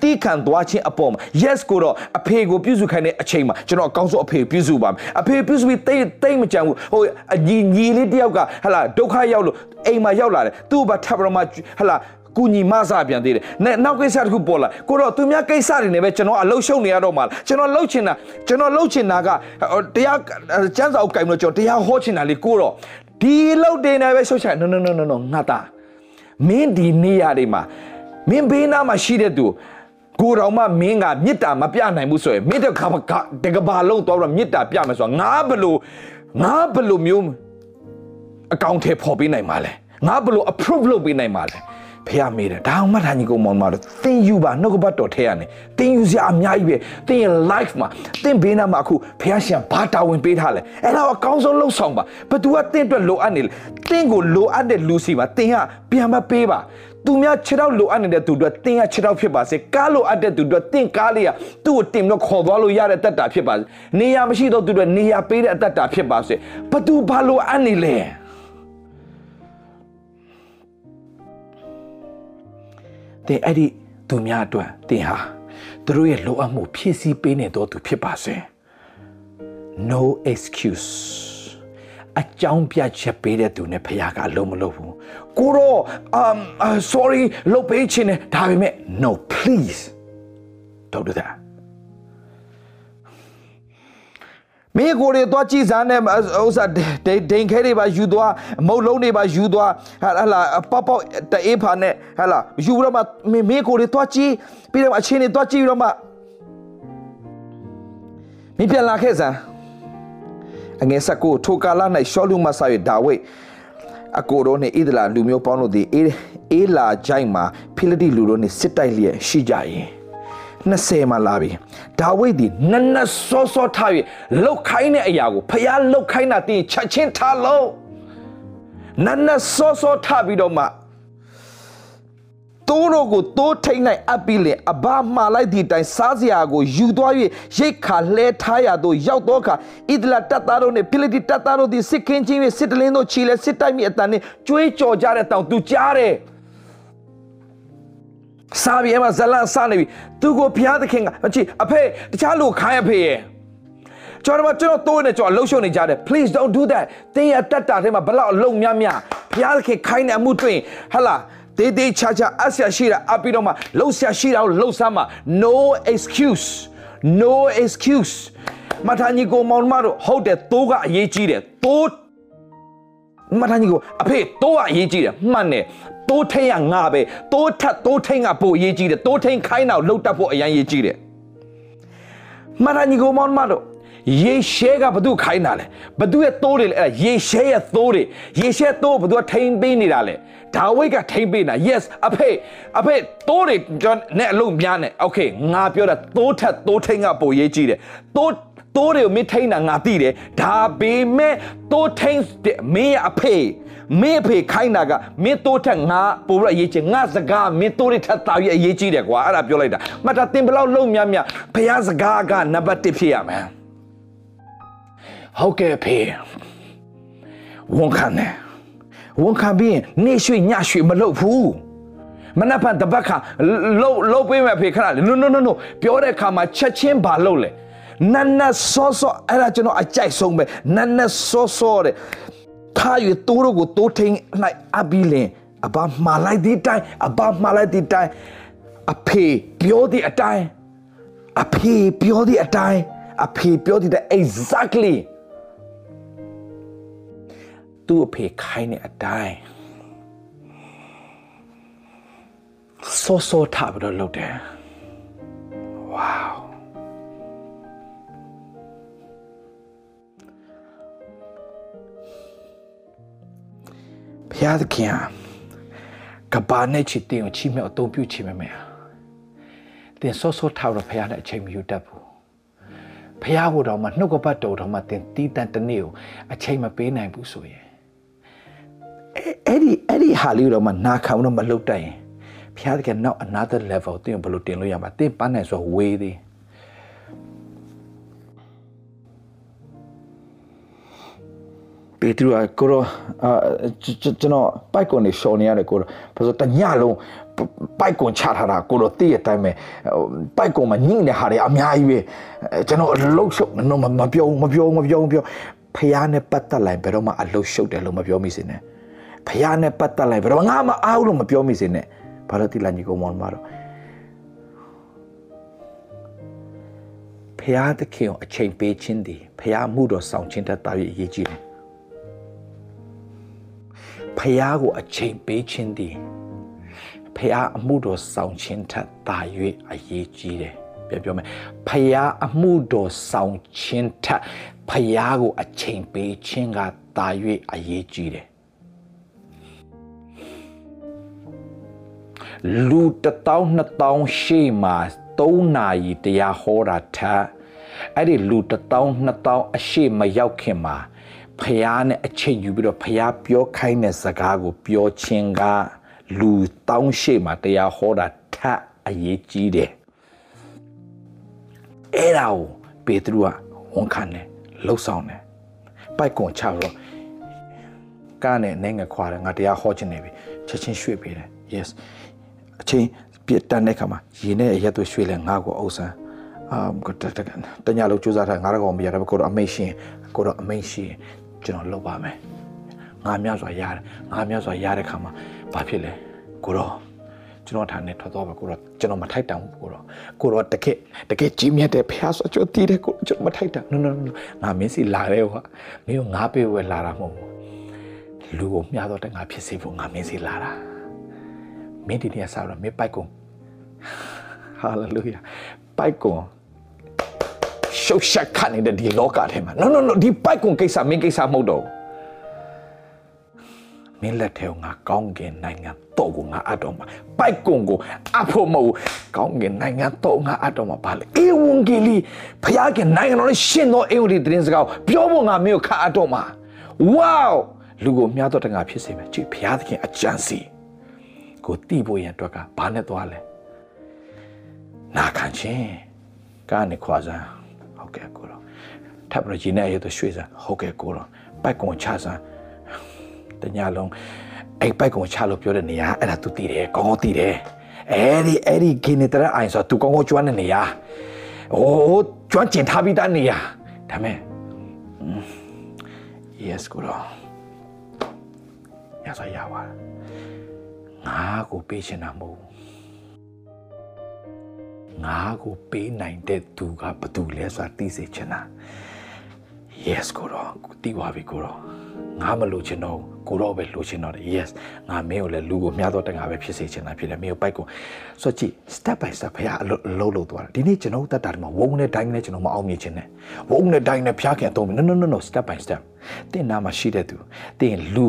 တီးခံသွားခြင်းအပေါ်မှာ yes ကိုတော့အဖေကိုပြုစုခိုင်းတဲ့အချိန်မှာကျွန်တော်အကောင်းဆုံးအဖေပြုစုပါမယ်အဖေပြုစုပြီးတိတ်တိတ်မကြံဘူးဟိုအညီညီလေးတယောက်ကဟလာဒုက္ခရောက်လို့အိမ်မှာရောက်လာတယ်သူ့ဘာထပ်ပြီးတော့မှဟလာ ကူညီမဆပြန်သေးတယ်။နောက်ကိစ္စတစ်ခုပေါ်လာကိုတော့သူများကိစ္စတွေနဲ့ပဲကျွန်တော်အလုရှုံနေရတော့မှာကျွန်တော်လှုပ်ချင်တာကျွန်တော်လှုပ်ချင်တာကတရားကျမ်းစာအုပ်ကင်လို့ကျွန်တော်တရားဟောချင်တာလေကိုတော့ဒီလှုပ်တင်နေပဲရှုပ်ချင် no no no no no ငါတာမင်းဒီနေရာတွေမှာမင်းဘေးနားမှာရှိတဲ့သူကိုတော်မှမင်းကမေတ္တာမပြနိုင်ဘူးဆိုရင်မင်းတကဘာတကဘာလုံးတော့မေတ္တာပြမယ်ဆိုတော့ငါဘလို့ငါဘလို့မျိုးအကောင့်ထဲပေါ်ပေးနိုင်မှာလဲငါဘလို့ approve လုပ်ပေးနိုင်မှာလဲ ဖះမေးတယ်ဒါအောင်မှတ်ထားညီကောင်မောင်မတော်သင်ယူပါနှုတ်ကပတ်တော်ထဲကနေသင်ယူစရာအများကြီးပဲသင်ရဲ့ life မှာသင်ဘေးနားမှာအခုဖះရှင်ဘာတာဝန်ပေးထားလဲအဲ့ဒါအကောင်းဆုံးလှုပ်ဆောင်ပါဘသူကသင်အတွက်လိုအပ်နေလဲသင်ကိုလိုအပ်တဲ့လူစီမှာသင်ကပြန်မပေးပါသူများခြေထောက်လိုအပ်နေတဲ့သူတို့တင်းရခြေထောက်ဖြစ်ပါစေကားလိုအပ်တဲ့သူတို့တင်းကားလေးကသူ့ကိုတင်ပြီးခေါ်သွားလို့ရတဲ့တက်တာဖြစ်ပါစေနေရာမရှိတော့သူတို့နေရာပေးတဲ့အတက်တာဖြစ်ပါစေဘသူဘာလိုအပ်နေလဲ တဲ့အဲ့ဒီသူများအတွက်တင်ဟာသူတို့ရဲ့လိုအပ်မှုဖြည့်ဆည်းပေးနေတော့သူဖြစ်ပါစေ no excuse အကြောင်းပြချက်ပေးတဲ့သူနဲ့ဖခင်ကအလုံးမလုပ်ဘူးကိုတော့ um uh, sorry လုပ်ပေးခြင်းနဲ့ဒါပေမဲ့ no please don't do that မင်းကိုတွေသွားကြည်စားနဲ့ဥစားဒိန်ခဲတွေပါယူသွားမုတ်လုံးတွေပါယူသွားဟာလာပေါပေါတအေးဖာနဲ့ဟာလာယူတော့မှမင်းကိုတွေသွားကြည်ပြီးတော့အချင်းတွေသွားကြည်တော့မှမင်းပြန်လာခဲ့စမ်းအငယ်ဆက်ကိုထိုကာလ၌ရှောလူမဆာ၍ဒါဝိတ်အကိုတို့နှင့်ဣဒလာလူမျိုးပေါင်းတို့သည်အေးအေးလာကြိုက်မှာဖိလိတိလူတို့နှင့်စစ်တိုက်လျက်ရှိကြ၏ 20မှာလာပြီဒါဝိဒ်ဒီနက်နက်စောစောထား၍လှုပ်ခိုင်းတဲ့အရာကိုဖျားလှုပ်ခိုင်းတာတင်းချက်ချင်းထားလို့နက်နက်စောစောထားပြီးတော့မှတိုးတို့ကိုတိုးထိန်နိုင်အပ်ပြီးလေအဘမှားလိုက်သည့်တိုင်စားစရာကိုယူသွား၍ရိတ်ခါလှဲထားရသို့ရောက်တော့ခါဣဒလတပ်သားတို့နှင့်ဖိလိတိတပ်သားတို့သည်စစ်ကင်းချင်း၍စစ်တလင်းတို့ချီလဲစစ်တိုက်မိအတန်နှင့်ကြွေးကြော်ကြတဲ့တောင်သူကြားတယ် စားပြီးအမဇလန်စားနေပြီသူကိုဘုရားသခင်ကကြည့်အဖေတခြားလူခိုင်းအဖေရဲ့ကျွန်တော်ကျွန်တော်တိုးနေကျွန်တော်လှုပ်ရှုပ်နေကြတယ် please don't do that တင်းရတက်တာထဲမှာဘလောက်အလုံးများများဘုရားသခင်ခိုင်းတဲ့အမှုတွင်ဟလာတေးသေးချာချာအဆရာရှိတာအပြီးတော့မှလှုပ်ရှားရှိတာကိုလှုပ်ဆမ်းမှာ no excuse no excuse မထာညီကိုမောင်မတို့ဟုတ်တယ်တိုးကအရေးကြီးတယ်တိုးမထာညီကိုအဖေတိုးကအရေးကြီးတယ်မှန်တယ် တိုးထိန်ကငါပဲတိုးထက်တိုးထိန်ကပိုအရေးကြီးတယ်တိုးထိန်ခိုင်းတော့လှုပ်တတ်ဖို့အရင်ရေးကြီးတယ်မထာညီကိုမောင်မတို့ရေရှဲကဘသူခိုင်းတာလဲဘသူရဲ့သိုးတွေလဲအဲ့ဒါရေရှဲရဲ့သိုးတွေရေရှဲသိုးဘသူကထိန်ပေးနေတာလဲဒါဝိတ်ကထိန်ပေးနေတာ yes အဖေအဖေသိုးတွေကျွန်နဲ့အလုံးများနေ okay ငါပြောတာသိုးထက်သိုးထိန်ကပိုရေးကြည့်တယ်သိုးသိုးတွေကိုမင်းထိန်တာငါသိတယ်ဒါပေမဲ့သိုးထိန်မင်းရဲ့အဖေ မင်းအဖေခိုင်းတာကမင်းသိုးထက်ငါပိုပြီးအရေးကြီးငါစကားမင်းသိုးတွေထက်တာပြီးအရေးကြီးတယ်ကွာအဲ့ဒါပြောလိုက်တာမှတ်တာတင်ဘလောက်လုံးများများဘုရားစကားကနံပါတ်1ဖြစ်ရမယ်ဟုတ်ကဲ့ဖေဝန်ခံတယ်ဝန်ခံပြီးရင်နေရွှေညရွှေမလုပ်ဘူးမနက်ဖြန်တပတ်ခါလှုပ်လှုပ်ပေးမယ်ဖေခဏလေ no no no no ပြောတဲ့အခါမှာချက်ချင်းဘာလုပ်လဲနတ်နတ်စောစောအဲ့ဒါကျွန်တော်အကြိုက်ဆုံးပဲနတ်နတ်စောစောတဲ့ ထားရတိုးတို့ကိုတိုးထိန်လိုက်အပီးလင်အဘမှားလိုက်တဲ့တိုင်အဘမှားလိုက်တဲ့တိုင်အဖေပြောတဲ့အတိုင်းအဖေပြောတဲ့အတိုင်းအဖေပြောတဲ့ exactly သူ့အဖေခိုင်းတဲ့အတိုင်းစောစောထပြီးတော့လုပ်တယ်ဝေါ ဘုရားသခင်ကဘာနဲ့ချစ်တင်ကိုချီးမြှောက်အသုံးပြုချင်မယ်မယ်တင်စောစောထတော့ဘုရားနဲ့အချိန်မယူတတ်ဘူးဘုရားကိုတော့မှနှုတ်ကပတ်တော်တော်မှတင်တီးတန်တနေ့ကိုအချိန်မပေးနိုင်ဘူးဆိုရင်အဲ့ဒီအဲ့ဒီဟာလေးတော့မှနာခံတော့မလုပ်တတ်ရင်ဖျားတဲ့နောက် another level တင်ဘယ်လိုတင်လို့ရမှာတင်ပန်းနိုင်ဆိုဝေးသေး ပေထရကိုရောအာကျွန်တော်ပိုက်ကွန်နေရှော်နေရတယ်ကိုရောဘာလို့တညလုံးပိုက်ကွန်ချထားတာကိုတော့တည့်ရတိုင်းပဲပိုက်ကွန်မှာညိတဲ့ဟာတွေအများကြီးပဲကျွန်တော်အလုတ်ရှုပ်တော့မပြောမပြောမပြောမပြောဖះနဲ့ပတ်သက်လိုက်ဘယ်တော့မှအလုတ်ရှုပ်တယ်လို့မပြောမိစေနဲ့ဖះနဲ့ပတ်သက်လိုက်ဘယ်တော့ငါမအားလို့မပြောမိစေနဲ့ဘာလို့တိလာညီကောင်မောင်မတော့ဖះသခင်ကိုအချိန်ပေးခြင်းဒီဖះမှုတော်ဆောင်ခြင်းတတ်တာရအရေးကြီးတယ် ဖះကိုအချိန်ပေးခြင်းဒီဖះအမှုတော်ဆောင်ခြင်းထက်တာ၍အရေးကြီးတယ်ပြောပြောမယ်ဖះအမှုတော်ဆောင်ခြင်းထက်ဖះကိုအချိန်ပေးခြင်းကတာ၍အရေးကြီးတယ်လူ1000 2000ရှေ့မှာ3နာရီတရားဟောတာထက်အဲ့ဒီလူ1000 2000အရှိမရောက်ခင်မှာ ဖះနဲ့အချိန်ယူပြီးတော့ဖះပြောခိုင်းတဲ့စကားကို ပြောခြင်းကလူတောင်းရှိမှတရားဟောတာထပ်အရေးကြီးတယ်အဲ့ဒါကိုပေတရုကဝန်ခံတယ်လှုပ်ဆောင်တယ်ပိုက်ကွန်ချတော့ကားနဲ့နိုင်ငံခွာတယ်ငါတရားဟောခြင်းနေပြီချက်ချင်းရွှေ့ပေးတယ် yes အချင်းပြတ်တန်းတဲ့ခါမှာရေနဲ့ရက်သွေးရွှေ့လဲငါ့ကိုအုပ်ဆန်းအာတညလုံးစူးစမ်းထားငါတော့မရတော့ကိုတော့အမိတ်ရှင်ကိုတော့အမိတ်ရှင် ကျွန်တော်လုပ်ပါမယ်ငါများစွာရတယ်ငါများစွာရတဲ့ခါမှာဘာဖြစ်လဲကိုတော့ကျွန်တော်ထားနေထွက်သွားပါကိုတော့ကျွန်တော်မထိုက်တန်ဘူးကိုတော့ကိုတော့တကယ်တကယ်ကြီးမြတ်တဲ့ဖះဆိုကျွန်တော်တည်တယ်ကိုကျွန်တော်မထိုက်တန် no no no ငါမင်းစီလာတယ်ကွာမင်းကငါပေးဝဲလာတာမဟုတ်ဘူးလူကိုမျှတော့တဲ့ငါဖြစ်စေဖို့ငါမင်းစီလာတာမင်းဒီနေ့ဆောက်တော့မင်းပိုက်ကုန် hallelujah ပိုက်ကုန် ရှုပ်ရှက်ခနေတဲ့ဒီလောကထဲမှာ no no no ဒီပိုက်ကုန်ကိစ္စမင်းကိစ္စမဟုတ်တော့မင်းလက်ထဲကငါကောင်းကင်နိုင်ငံတော့ကိုငါအပ်တော့မှာပိုက်ကုန်ကိုအဖို့မဟုတ်ကောင်းကင်နိုင်ငံတော့ငါအပ်တော့မှာဘာလဲအေဝံဂေလိဖခင်နိုင်ငံတော်ရှင်သောအေဝံဂေလိသတင်းစကားကိုပြောဖို့ငါမင်းကိုခါအပ်တော့မှာဝေါလူကိုမြတ်တော့တငါဖြစ်စေမယ်ကြည့်ဖခင်အကြံစီကိုတိဖို့ရန်အတွက်ကဘာနဲ့သွားလဲနာခံခြင်းကနေခွာစမ်းဟုတ် ကဲ့ကိုတော့ထပ်ပြီးဂျင်းနဲ့ရတော့ရွှေ့စမ်းဟုတ်ကဲ့ကိုတော့ပိုက်ကွန်ချစမ်းတညလုံးအဲ့ပိုက်ကွန်ချလို့ပြောတဲ့နေရာအဲ့ဒါ तू တည်တယ်ကောင်းကောင်းတည်တယ်အဲ့ဒီအဲ့ဒီဂင်းနေတဲ့အိုင်ဆို तू ကောင်းကောင်းကျွမ်းတဲ့နေရာအိုးကျွမ်းကျင်ထားပြီးသားနေရာဒါမဲ့ yes ကိုတော့ရစားရပါငါကိုပေးချင်တာမဟုတ် ငါကိုပေးနိုင်တဲ့သူကဘသူလဲဆိုတာသိစေချင်တာ yes ကိုတော့တီးသွားပြီကိုတော့ငါမလို့ချင်တော့ကိုတော့ပဲလို့ချင်တော့တယ် yes ငါမင်းကိုလည်းလူကိုမြားတော့တငါပဲဖြစ်စေချင်တာဖြစ်တယ်မင်းကိုပိုက်ကိုဆိုကြည့် step by step ဖရားအလုပ်လုပ်လုပ်သွားတာဒီနေ့ကျွန်တော်တက်တာဒီမှာဝုန်းနဲ့ဒိုင်းနဲ့ကျွန်တော်မအောင်မြင်ချင်တယ်ဝုန်းနဲ့ဒိုင်းနဲ့ဖျားခင်အသုံး no no no no step by step တင်နာမှာရှိတဲ့သူတင်လူ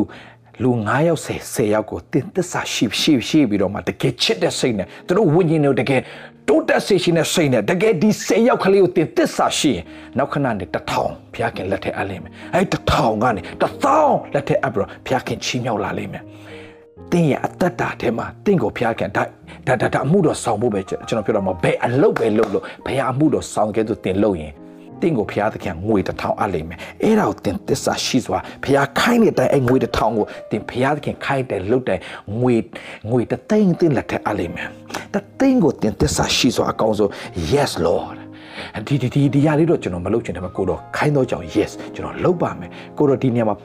လူ9ယောက်10 10ယောက်ကိုတင်သစ္စာရှိရှိရှိပြီးတော့မှတကယ်ချစ်တဲ့စိတ်နဲ့သူတို့ဝိညာဉ်တွေတကယ် တိုးတက်စေရှင်တဲ့စိတ်နဲ့တကယ်ဒီ10ယောက်ကလေးကိုတင်သစ္စာရှိရင်နောက်ခဏနဲ့တထောင်ဘုရားခင်လက်ထက်အပ်လိမ့်မယ်အဲတထောင်ကနေတသောင်းလက်ထက်အပ်ပြီးတော့ဘုရားခင်ချီးမြှောက်လာလိမ့်မယ်တင်းရဲ့အသက်တာထဲမှာတင့်ကိုဘုရားခင်ဒါဒါဒါအမှုတော်ဆောင်ဖို့ပဲကျွန်တော်ပြောတော့မှာဘယ်အလုပ်ပဲလုပ်လို့ဘုရားအမှုတော်ဆောင်ခဲ့သူတင်လို့ရင် တင့်ကိုဘုရားသခင်ငွေတစ်ထောင်အပ်လိမ့်မယ်အဲ့ဒါကိုတင်သစ္စာရှိစွာဘုရားခိုင်းတဲ့အတိုင်းအဲ့ငွေတစ်ထောင်ကိုတင်ဘုရားသခင်ခိုင်းတဲ့လုတ်တဲ့ငွေငွေတသိန်းတင်လက်ထက်အပ်လိမ့်မယ်တသိန်းကိုတင်သစ္စာရှိစွာအကောင်းဆုံး yes lord ဒီဒီဒီဒီရလေးတော့ကျွန်တော်မလုပ်ချင်တယ်မကိုတော့ခိုင်းတော့ကြောင် yes ကျွန်တော်လုပ်ပါမယ်ကိုတော့ဒီနေရာမှာ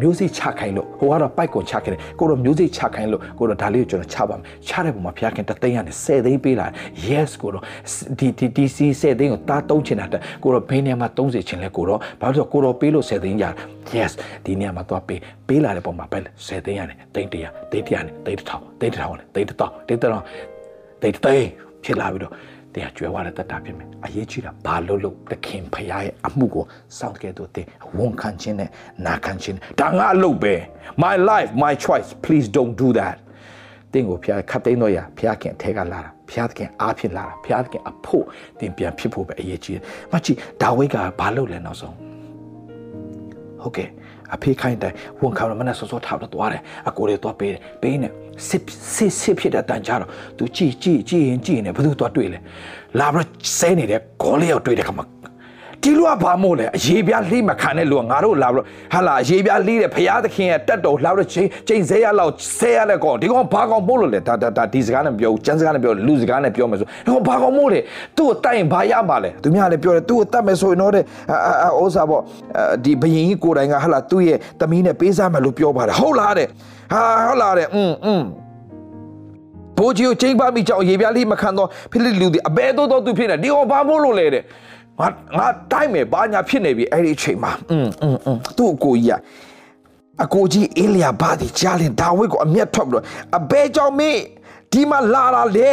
မျိုးစိချခိုင်းလို့ဟိုကတော့ပိုက်ကွန်ချခိုင်းတယ်ကိုတော့မျိုးစိချခိုင်းလို့ကိုတော့ဒါလေးကိုကျွန်တော်ချပါမယ်ချတဲ့ပုံမှာဖျားခင်တသိန်းကနေ10သိန်းပေးလာ yes ကိုတော့ဒီဒီဒီစီ10သိန်းကိုတားတုံးချင်တာတက်ကိုတော့ဘယ်နေရာမှာ30ချင်လဲကိုတော့ဘာလို့ဆိုကိုတော့ပေးလို့10သိန်းရတယ် yes ဒီနေရာမှာသွားပေးပေးလာတဲ့ပုံမှာပဲ10သိန်းရတယ်သိန်း100သိန်း100နဲ့သိန်း1000သိန်း1000နဲ့သိန်း1000သိန်း1000သိန်းသိန်းဖြစ်လာပြီးတော့ တရားကျွဲဝါတဲ့တတ်တာဖြစ်မယ်အရေးကြီးတာဘာလို့လို့တခင်ဖရားရဲ့အမှုကိုစောင့်ကြဲတော့တဲ့ဝန်ခံခြင်းနဲ့နာခံခြင်းဒါငါအလုပ်ပဲ my life my choice please don't do that တင်းကိုဖရားခတ်သိမ်းတော့ရဖရားခင်အထက်ကလာတာဖရားခင်အားဖြစ်လာတာဖရားခင်အဖို့တင်ပြန်ဖြစ်ဖို့ပဲအရေးကြီးတယ်မကြည့်ဒါဝိတ်ကဘာလုပ်လဲနောက်ဆုံးဟုတ်ကဲ့ အဖေခိုင်းတယ်ဝန်ခံမနဲ့စောစောထားတော့သွားတယ်အကိုလေးသွားပေးတယ်ပေးနေစစ်စစ်စစ်ဖြစ်တဲ့တန်ကြတော့သူကြည်ကြည်ကြည်ရင်ကြည်နေဘယ်သူသွားတွေ့လဲလာပြီးဆဲနေတဲ့ခေါ်လေးရောက်တွေ့တဲ့ခါမှာ ဒီလူကဘာမို့လဲအရေးပြားလိမခံတဲ့လူကငါတို့လာပြီးတော့ဟာလာအရေးပြားလိတဲ့ဘုရားသခင်ရဲ့တက်တော်လာပြီးတော့ချိန်ချိန်ဆဲရလောက်ဆဲရလက်ကောင်ဒီကောင်ဘာကောင်ပို့လို့လဲဒါဒါဒါဒီစကားနဲ့ပြောကျန်းစကားနဲ့ပြောလူစကားနဲ့ပြောမယ်ဆိုဒီကောင်ဘာကောင်မို့လဲသူ့ကိုတိုက်ရင်ဘာရမှာလဲသူများလည်းပြောတယ်သူ့ကိုတတ်မယ်ဆိုရင်တော့တဲ့ဩစာပေါ့ဒီဘယင်ကြီးကိုယ်တိုင်ကဟာလာသူ့ရဲ့သမီးနဲ့ပေးစားမယ်လို့ပြောပါတယ်ဟုတ်လားတဲ့ဟာဟုတ်လားတဲ့အင်းအင်းဘိုးကြီးကိုချိန်ပါမိကြောင်ရေပြားလေးမခံတော့ဖိလိလူသည်အဘဲတော့တော့သူဖြစ်နေဒီဟောဘာမို့လို့လဲတဲ့ ငါငါတိုက်မယ်ဘာညာဖြစ်နေပြီအဲ့ဒီအချိန်မှာอืมอืมอืมသူ့အကိုကြီးကအကိုကြီးအေလျာဘာဒီကြားလင်ဒါဝိတ်ကိုအမျက်ထွက်ပြီးတော့အဘဲကြောင့်မေးဒီမှာလာလာလေ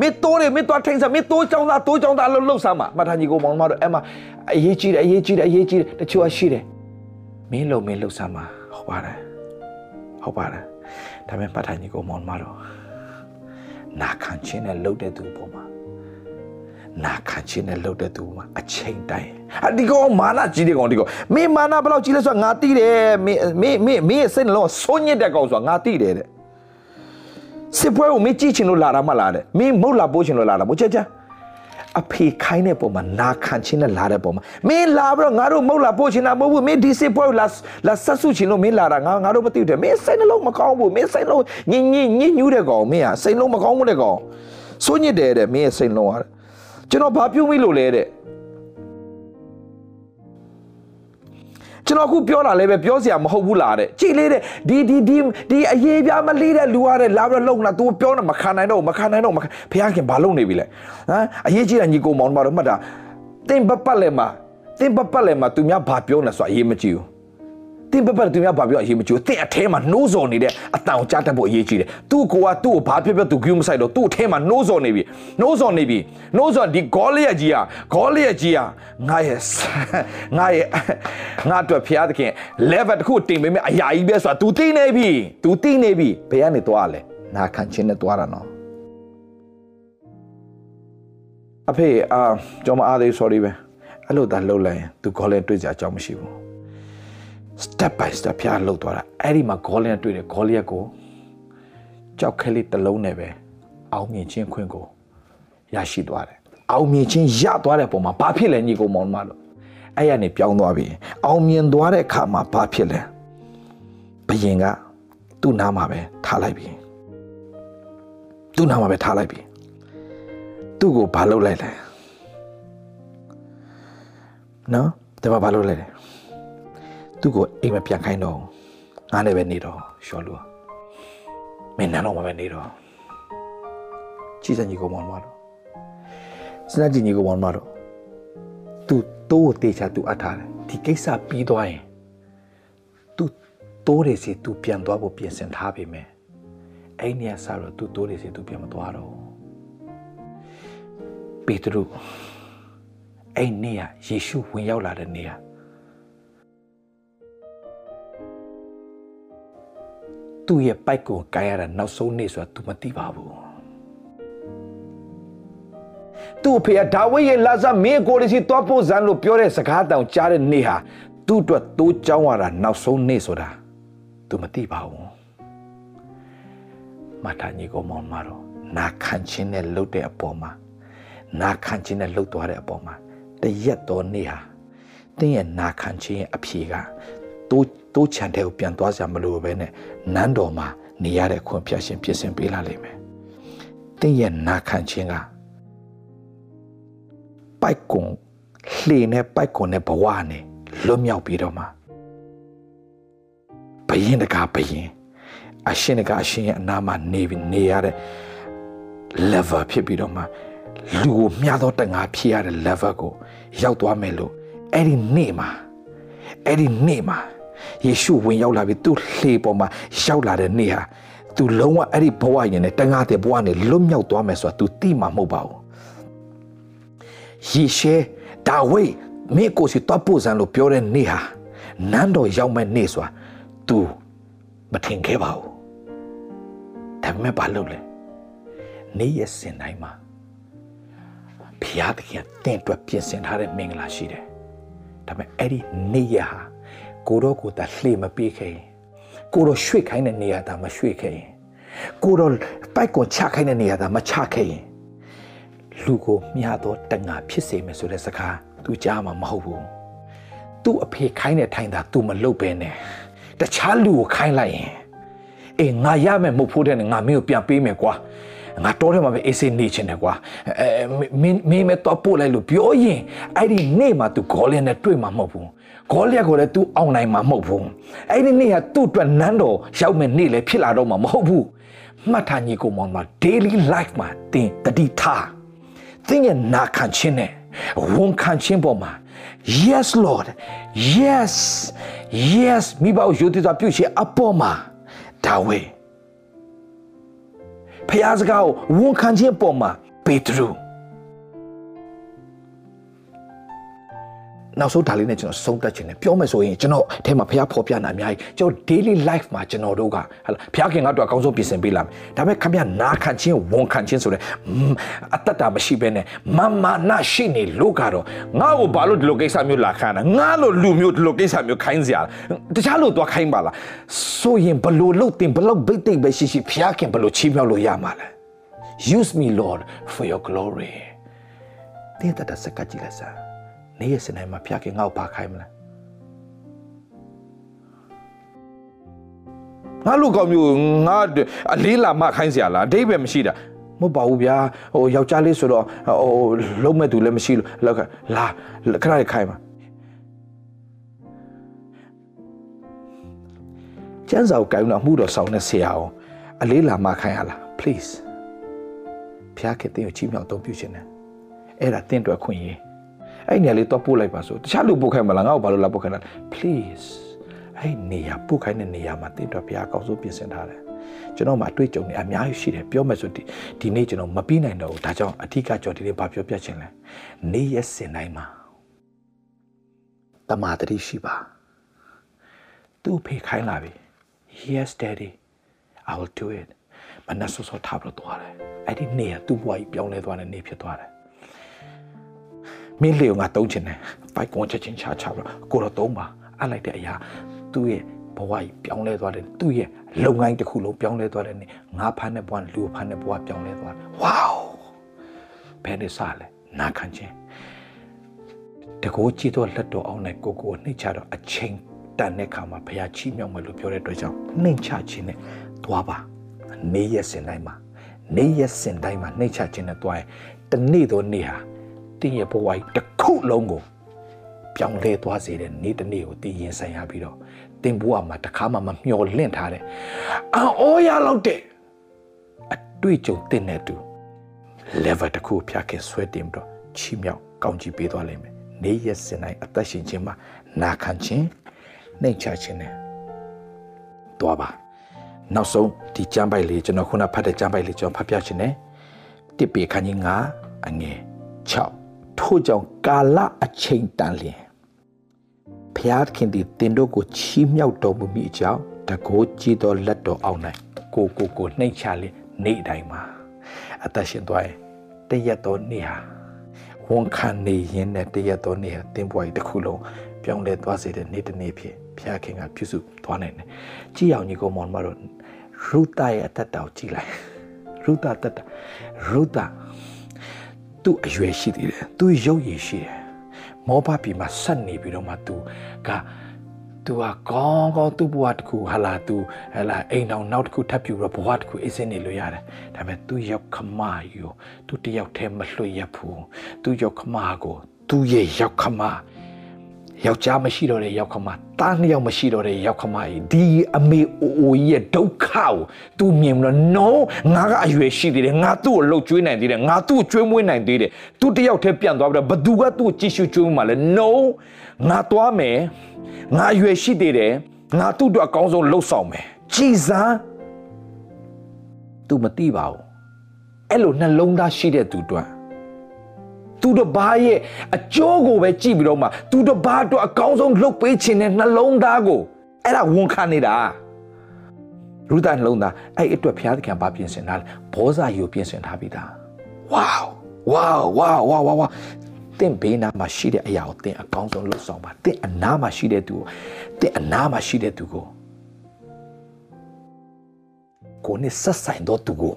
မင်းတိုးတယ်မင်းသွားထိန်စားမင်းတိုးကြောင်းသားတိုးကြောင်းသားလို့လှုပ်ဆမ်းမှာမထာကြီးကိုမောင်မတို့အဲ့မှာအရေးကြီးတယ်အရေးကြီးတယ်အရေးကြီးတယ်တချို့ကရှိတယ်မင်းလုံမင်းလှုပ်ဆမ်းမှာဟုတ်ပါတယ်ဟုတ်ပါတယ်ဒါပေမဲ့မထာကြီးကိုမောင်မတို့ နာခံခြင်းနဲ့လှုပ်တဲ့သူပေါ်မှာ နာခံခြင်းနဲ့လှုပ်တဲ့သူမှာအချိန်တိုင်းအဒီကောင်မာနကြီးတဲ့ကောင်ဒီကောင်မင်းမာနဘယ်လောက်ကြီးလဲဆိုတော့ငါသိတယ်မင်းမင်းမင်းမင်းစိတ်နှလုံးဆုံးညစ်တဲ့ကောင်ဆိုတာငါသိတယ်တဲ့စစ်ပွဲကိုမင်းကြည့်ချင်လို့လာတာမလားတဲ့မင်းမဟုတ်လာပို့ချင်လို့လာတာမို့ချက်ချက်အဖေခိုင်းတဲ့ပုံမှာနာခံခြင်းနဲ့လာတဲ့ပုံမှာမင်းလာပြီးတော့ငါတို့မဟုတ်လာပို့ချင်တာမဟုတ်ဘူးမင်းဒီစစ်ပွဲကိုလာလာဆက်စုချင်လို့မင်းလာတာငါငါတို့မသိဘူးတဲ့မင်းစိတ်နှလုံးမကောင်းဘူးမင်းစိတ်နှလုံးညင်ညင်ညင်ညူးတဲ့ကောင်မင်းဟာစိတ်နှလုံးမကောင်းဘူးတဲ့ကောင်စိုးညစ်တယ်တဲ့မင်းရဲ့စိတ်နှလုံးဟာ ကျွန်တော်ဘာပြုတ်မိလို့လဲတဲ့ကျွန်တော်ခုပြောတာလည်းပဲပြောစရာမဟုတ်ဘူးလားတဲ့ကြည်လေးတဲ့ဒီဒီဒီဒီအရေးပြမလေးတဲ့လူရတဲ့လာပြီးတော့လုံလာ तू ပြောနေမခံနိုင်တော့မခံနိုင်တော့မဖះခင်ဘာလုပ်နေပြီလဲဟမ်အရေးကြီးတဲ့ညီကိုမောင်တို့မှတ်တာတင်ပပတ်လဲမှာတင်ပပတ်လဲမှာ तू များဘာပြောနေဆိုအရေးမကြီးဘူး တင်းပက်ပက်သူများဘာပြောအရေးမကြီးဘူးတင့်အထဲမှာနှိုးစော်နေတဲ့အတန်ကိုကြားတတ်ဖို့အရေးကြီးတယ်သူ့ကိုကသူ့ကိုဘာဖြစ်ဖြစ်သူကူးမဆိုင်တော့သူ့အထဲမှာနှိုးစော်နေပြီနှိုးစော်နေပြီနှိုးစော်ဒီဂေါလိယကြီးကဂေါလိယကြီးကငါရဲ့ငါရဲ့ငါအတွက်ဖျားသခင် level တစ်ခုတင်ပေးမယ်အရာကြီးပဲဆိုတာ तू သိနေပြီ तू သိနေပြီဘယ်ကနေသွားလဲနာခံခြင်းနဲ့သွားတာနော်အဖေအာကျွန်မအားသေး sorry ပဲအဲ့လိုသာလှုပ်လိုက်ရင် तू ခေါ်လဲတွေ့ကြအကြောင်းမရှိဘူး step by step ဖျားလှုပ်သွားတာအဲ့ဒီမှာဂေါလျက်တွေ့တယ်ဂေါလျက်ကိုကြောက်ခဲလေးတစ်လုံးနဲ့ပဲအောင်မြင်ခြင်းခွင့်ကိုရရှိသွားတယ်အောင်မြင်ခြင်းရသွားတဲ့ပုံမှာဘာဖြစ်လဲညီကောင်မောင်မလို့အဲ့ရနေပြောင်းသွားပြီအောင်မြင်သွားတဲ့အခါမှာဘာဖြစ်လဲဘယင်ကသူ့နားမှာပဲထားလိုက်ပြီသူ့နားမှာပဲထားလိုက်ပြီသူ့ကိုဘာလုပ်လိုက်လဲနော်ဒါမှဘာလုပ်လိုက်လဲ သူ့ကိုအိမ်မပြန်ခိုင်းတော့ငါနဲ့ပဲနေတော့ရှော်လူမင်းနန်းတော့မပဲနေတော့ကြည်စံကြီးကိုမောင်မတော့စနကြီးကြီးကိုမောင်မတော့သူတိုးကိုတေချာသူအပ်ထားတယ်ဒီကိစ္စပြီးသွားရင်သူတိုးတယ်စီသူပြန်သွားဖို့ပြင်ဆင်ထားပြီမယ်အဲ့နေရာစတော့သူတိုးတယ်စီသူပြန်မသွားတော့ပေတရုအဲ့နေရာယေရှုဝင်ရောက်လာတဲ့နေရာ သူ့ရဲ့ပိုက်ကိုကိုင်ရတာနောက်ဆုံးနေ့ဆိုတာ तू မသိပါဘူးသူ့ဖေကဒါဝိဒ်ရဲ့လာဇာမင်းကိုရစီတော့ပို့ဇန်လို့ပြောတဲ့စကားတောင်ကြားတဲ့နေ့ဟာသူ့အတွက်တိုးကြောင်းရတာနောက်ဆုံးနေ့ဆိုတာ तू မသိပါဘူးမထာညီကိုမောင်မတော်နာခံခြင်းနဲ့လှုပ်တဲ့အပေါ်မှာနာခံခြင်းနဲ့လှုပ်သွားတဲ့အပေါ်မှာတရက်တော်နေ့ဟာတင်းရဲ့နာခံခြင်းရဲ့အဖြေက တိုးတိုးချန်တဲ့ကိုပြန်သွားစရာမလိုပဲနဲ့နန်းတော်မှာနေရတဲ့ခွင့်ဖြတ်ရှင်ပြင်ဆင်ပေးလာလိမ့်မယ်။တင်းရဲ့နာခံခြင်းကပိုက်ကုံလှေနဲ့ပိုက်ကုံနဲ့ဘဝနဲ့လွတ်မြောက်ပြီးတော့မှဘယင်းတကားဘယင်းအရှင်တကားအရှင်ရဲ့အနာမှာနေနေရတဲ့ level ဖြစ်ပြီးတော့မှလူကိုမျှသောတငါဖြစ်ရတဲ့ level ကိုရောက်သွားမယ်လို့အဲ့ဒီနေ့မှာအဲ့ဒီနေ့မှာ ယေရှုဝင်ရောက်လာပြီးသူ့လှေပေါ်မှာရောက်လာတဲ့နေ့ဟာသူလုံးဝအဲ့ဒီဘဝရင်နဲ့တငါတဲ့ဘဝနဲ့လွတ်မြောက်သွားမယ်ဆိုတာ तू သိမှာမဟုတ်ပါဘူးယေရှဲဒါဝိဒ်မိကိုစီတော့ပို့စံလို့ပြောတဲ့နေ့ဟာနန်းတော်ရောက်မဲ့နေ့ဆိုတာ तू မထင်ခဲ့ပါဘူးဒါပေမဲ့ဘာလုပ်လဲနေ့ရက်စင်တိုင်းမှာဘုရားသခင်တင့်အတွက်ပြင်ဆင်ထားတဲ့မင်္ဂလာရှိတယ်ဒါပေမဲ့အဲ့ဒီနေ့ရက်ဟာ ကိုတော့ကိုတာလှေမပြေးခဲ့ရင်ကိုတော့ရွှေ့ခိုင်းတဲ့နေရာတာမရွှေ့ခဲ့ရင်ကိုတော့ပိုက်ကိုချခိုင်းတဲ့နေရာတာမချခဲ့ရင်လူကိုမျှတော့တငါဖြစ်စေမယ်ဆိုတဲ့စကား तू ကြားမှာမဟုတ်ဘူး तू အဖေခိုင်းတဲ့ထိုင်တာ तू မလုပ်ပဲနဲ့တခြားလူကိုခိုင်းလိုက်ရင်အေးငါရမယ်မဟုတ်ဖို့တဲ့ငါမင်းကိုပြန်ပေးမယ်ကွာငါတော်တယ်မှာပဲအေးစေးနေချင်တယ်ကွာအဲမင်းမင်းမတော့ပို့လိုက်လို့ပြောရင်အဲ့ဒီနေ့မှာ तू ဂေါ်လျန်နဲ့တွေ့မှာမဟုတ်ဘူး ဂေါလျက်ကိုလည်း तू အောင်နိုင်မှာမဟုတ်ဘူးအဲ့ဒီနေ့ကသူ့အတွက်နန်းတော်ရောက်မဲ့နေ့လည်းဖြစ်လာတော့မှာမဟုတ်ဘူးမှတ်ထားညီကိုမောင်မှာ daily life မှာတင်တတိထားသင်ရဲ့နာခံခြင်းနဲ့ဝန်ခံခြင်းပေါ်မှာ yes lord yes yes မိဘယူတည်စွာပြုရှင်အပေါ်မှာဒါဝေဖျားစကားကိုဝန်ခံခြင်းပေါ်မှာပေတရု နောက်ဆုံးဒါလေးနဲ့ကျွန်တော်ဆုံးသက်ခြင်းနဲ့ပြောမယ်ဆိုရင်ကျွန်တော်အဲမှာဖះဖော်ပြနေတာအများကြီးကျွန်တော် daily life မှာကျွန်တော်တို့ကဟလာဖះခင်ကတော့အကောင်းဆုံးပြင်ဆင်ပေးလာမယ်ဒါပေမဲ့ခမရနာခံခြင်းဝန်ခံခြင်းဆိုတဲ့အတ္တတာမရှိဘဲနဲ့မမနာရှိနေလို့ကတော့ငါ့ကိုဘာလို့ဒီလိုကိစ္စမျိုးလာခံတာငါလို့လူမျိုးဒီလိုကိစ္စမျိုးခိုင်းစရာတခြားလို့သွားခိုင်းပါလားဆိုရင်ဘလို့လုတ်တင်ဘလို့ဘိတ်တိတ်ပဲရှိရှိဖះခင်ဘလို့ချီးမြှောက်လို့ရမှာလဲ use me lord for your glory တင်းတတ်တဲ့စကားကြည့်လိုက်စမ်း နေ့ရက်စနေမှာဖျက်ခင်ငါ့ကိုဘာခိုင်းမလဲငါလူကောင်မျိုးငါအလေးလာမခိုင်းစရာလားအတိပဲမရှိတာမဟုတ်ပါဘူးဗျာဟိုယောက်ျားလေးဆိုတော့ဟိုလုံးမဲ့သူလည်းမရှိလို့လောက်ကလာခဏလေးခိုင်းပါကျန်းစာကိုကိုင်းတော့မှုတော်ဆောင်တဲ့ဆရာအောင်အလေးလာမခိုင်းရလား please ဖျားခင်တင်းကိုချီးမြှောက်အသုံးပြုခြင်းနဲ့အဲ့ဒါတင့်တွယ်ခွင့်ရင်း အဲ့နေရာလေးတော့ပို့လိုက်ပါဆိုတခြားလူပို့ခိုင်းမလားငါ့ကိုဘာလို့လာပို့ခိုင်းတာ please အဲ့နေရာပို့ခိုင်းတဲ့နေရာမှာတင့်အတွက်ဘုရားအကောင်းဆုံးပြင်ဆင်ထားတယ်ကျွန်တော်မှအတွေ့အကြုံတွေအများကြီးရှိတယ်ပြောမယ်ဆိုဒီဒီနေ့ကျွန်တော်မပြီးနိုင်တော့ဘူးဒါကြောင့်အထီးကကြော်ဒီနေ့ဘာပြောပြချင်လဲနေရစင်တိုင်းမှာတမာတတိရှိပါသူ့ဖေခိုင်းလာပြီ yes daddy i will do it မနက်စောစောထားပြီးတော့တယ်အဲ့ဒီနေရသူ့ဘဝကြီးပြောင်းလဲသွားတဲ့နေဖြစ်သွားတယ် မင်းလေငါတုံးချင်တယ်ဘိုက်ကွန်ချက်ချင်းချာချာပြီးကိုတော့တုံးပါအလိုက်တဲ့အရာသူ့ရဲ့ဘဝကြီးပြောင်းလဲသွားတယ်သူ့ရဲ့လုပ်ငန်းတစ်ခုလုံးပြောင်းလဲသွားတယ်နေငါဖမ်းတဲ့ဘဝလူဖမ်းတဲ့ဘဝပြောင်းလဲသွားတယ်ဝေါဘယ်နဲ့စားလဲနာခံခြင်းတကိုးကြည့်တော့လက်တော်အောင်နဲ့ကိုကိုနှိမ့်ချတော့အချိန်တန်တဲ့ခါမှာဘုရားချီးမြှောက်မယ်လို့ပြောတဲ့အတွက်ကြောင့်နှိမ့်ချခြင်းနဲ့သွားပါနေရစင်တိုင်းမှာနေရစင်တိုင်းမှာနှိမ့်ချခြင်းနဲ့သွားရင်တနေ့တော့နေ့ဟာ တင်းရဲ့ဘဝကြီးတစ်ခုလုံးကိုပြောင်းလဲသွားစေတဲ့နေ့တစ်နေ့ကိုတင်းရင်ဆိုင်ရပြီးတော့တင်းဘဝမှာတစ်ခါမှမမျှော်လင့်ထားတဲ့အံ့ဩရလောက်တဲ့အတွေ့အကြုံတင်တဲ့သူ level တစ်ခုဖျားခင်ဆွဲတင်ပြီးတော့ချီးမြှောက်ကောင်းချီးပေးသွားလိမ့်မယ်နေရစင်တိုင်းအသက်ရှင်ခြင်းမှာနာခံခြင်းနှိမ့်ချခြင်းနဲ့တွားပါနောက်ဆုံးဒီကျမ်းပိုက်လေးကျွန်တော်ခုနဖတ်တဲ့ကျမ်းပိုက်လေးကျွန်တော်ဖတ်ပြခြင်းနဲ့တစ်ပေခန်းကြီး9အငယ်6 ထို့ကြောင့်ကာလအချိန်တန်လျင်ဖျားခင်သည်တင်တို့ကိုချီးမြှောက်တော်မူမိအကြောင်းတကိုးကြည်တော်လက်တော်အောင်၌ကိုကိုကိုနှိမ့်ချလျင်နေ့တိုင်းမှာအသက်ရှင်သွားရင်တရက်တော်နေ့ဟာဝန်ခံနေရင်နဲ့တရက်တော်နေ့ဟာတင်ပွားကြီးတစ်ခုလုံးပြောင်းလဲသွားစေတဲ့နေ့တစ်နေ့ဖြစ်ဖျားခင်ကပြုစုသွားနိုင်တယ်ကြည်အောင်ညီကောင်မောင်မတို့ရုသရဲ့အသက်တော်ကြည်လိုက်ရုသတက်တာရုသ သူ့အရွယ်ရှိသေးတယ်သူရုပ်ရည်ရှိတယ်မောဘပြီမှာဆက်နေပြီးတော့မှသူကသူကကောင်းကောင်းသူ့ဘဝတစ်ခုဟာလာသူဟာလာအိမ်အောင်နောက်တစ်ခုထပ်ပြူတော့ဘဝတစ်ခုအေးစင်းနေလို့ရတယ်ဒါပေမဲ့သူရောက်ခမယူသူတယောက်တည်းမလွှတ်ရဘူးသူရောက်ခမကိုသူရဲ့ရောက်ခမ ယောက်ျားမရှိတော့တဲ့ယောက်ခမတားနှစ်ယောက်မရှိတော့တဲ့ယောက်ခမကြီးဒီအမေအိုအိုကြီးရဲ့ဒုက္ခကိုသူမြင်ပြီးတော့ no ငါကအရွယ်ရှိသေးတယ်ငါသူ့ကိုလှုပ်ကျွေးနိုင်သေးတယ်ငါသူ့ကိုကျွေးမွေးနိုင်သေးတယ်သူတယောက်တည်းပြန်သွားပြီးတော့ဘသူကသူ့ကိုကြည့်ရှုကျွေးမှာလဲ no ငါသွားမယ်ငါအရွယ်ရှိသေးတယ်ငါသူ့အတွက်အကောင်းဆုံးလှုပ်ဆောင်မယ်ကြည်စားသူမသိပါဘူးအဲ့လိုနှလုံးသားရှိတဲ့သူတို့ သူတို့ဘာရဲ့အကျိုးကိုပဲကြည့်ပြီးတော့မှသူတို့ဘာအတွက်အကောင်းဆုံးလုပ်ပေးခြင်းနဲ့နှလုံးသားကိုအဲ့ဒါဝန်ခံနေတာရူဒနှလုံးသားအဲ့အတွက်ဘုရားသခင်ဘာပြင်ဆင်ထားလဲဘောဇာယူပြင်ဆင်ထားပြီးသားဝေါဝေါဝေါဝေါဝေါတင့်ဘေးနားမှာရှိတဲ့အရာကိုတင့်အကောင်းဆုံးလုပ်ဆောင်ပါတင့်အနားမှာရှိတဲ့သူကိုတင့်အနားမှာရှိတဲ့သူကိုကိုနဲ့ဆက်ဆိုင်တော့သူကို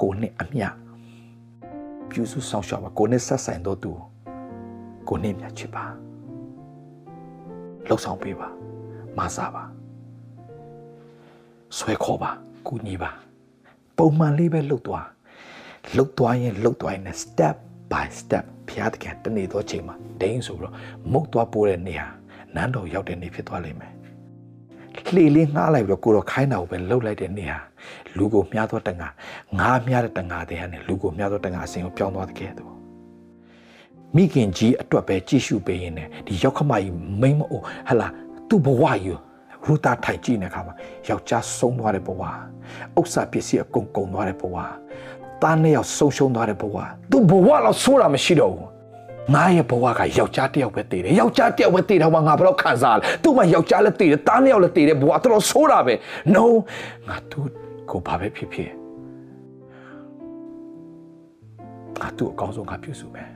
ကိုနဲ့အမြ ပြုစုဆောင်ရှောက်ပါကိုနဲ့ဆက်ဆိုင်တော့သူကိုနဲ့မြတ်ချစ်ပါလှုပ်ဆောင်ပေးပါမဆာပါဆွဲခေါ်ပါကူညီပါပုံမှန်လေးပဲလှုပ်သွားလှုပ်သွားရင်လှုပ်သွားရင် step by step ဖျားတကယ်တနေ့တော့ချိန်မှာဒိန်းဆိုပြီးတော့မုတ်သွားပိုးတဲ့နေဟာနန်းတော်ရောက်တဲ့နေ့ဖြစ်သွားလိမ့်မယ်လှေလေးငှားလိုက်ပြီးတော့ကိုတော့ခိုင်းတာကိုပဲလှုပ်လိုက်တဲ့နေဟာ လူကိုမြားသောတငါငါးမြားတဲ့တငါတဲ့ဟန်နဲ့လူကိုမြားသောတငါအစဉ်ကိုပြောင်းသွားတဲ့ကဲ့သို့မိခင်ကြီးအတွက်ပဲကြည့်ရှုပေးရင်လည်းဒီရောက်ခမကြီးမိမ့်မအိုဟလာသူ့ဘဝယူရူတာထိုင်ကြည့်နေခါမှာယောက်ျားဆုံးသွားတဲ့ဘဝဥစ္စာပစ္စည်းအကုန်ကုန်သွားတဲ့ဘဝတားနှစ်ယောက်ဆုံးရှုံးသွားတဲ့ဘဝသူ့ဘဝတော့ဆိုးတာမရှိတော့ဘူးငါရဲ့ဘဝကယောက်ျားတစ်ယောက်ပဲတည်တယ်ယောက်ျားတစ်ယောက်ပဲတည်တော့မှငါဘယ်တော့ခံစားလဲသူ့မှာယောက်ျားလည်းတည်တယ်တားနှစ်ယောက်လည်းတည်တယ်ဘဝတော်တော်ဆိုးတာပဲ no ငါသူ့ ကိုဘာပဲဖြစ်ဖြစ်ငါသူ့အကောင်းဆုံးငါပြုစုမယ်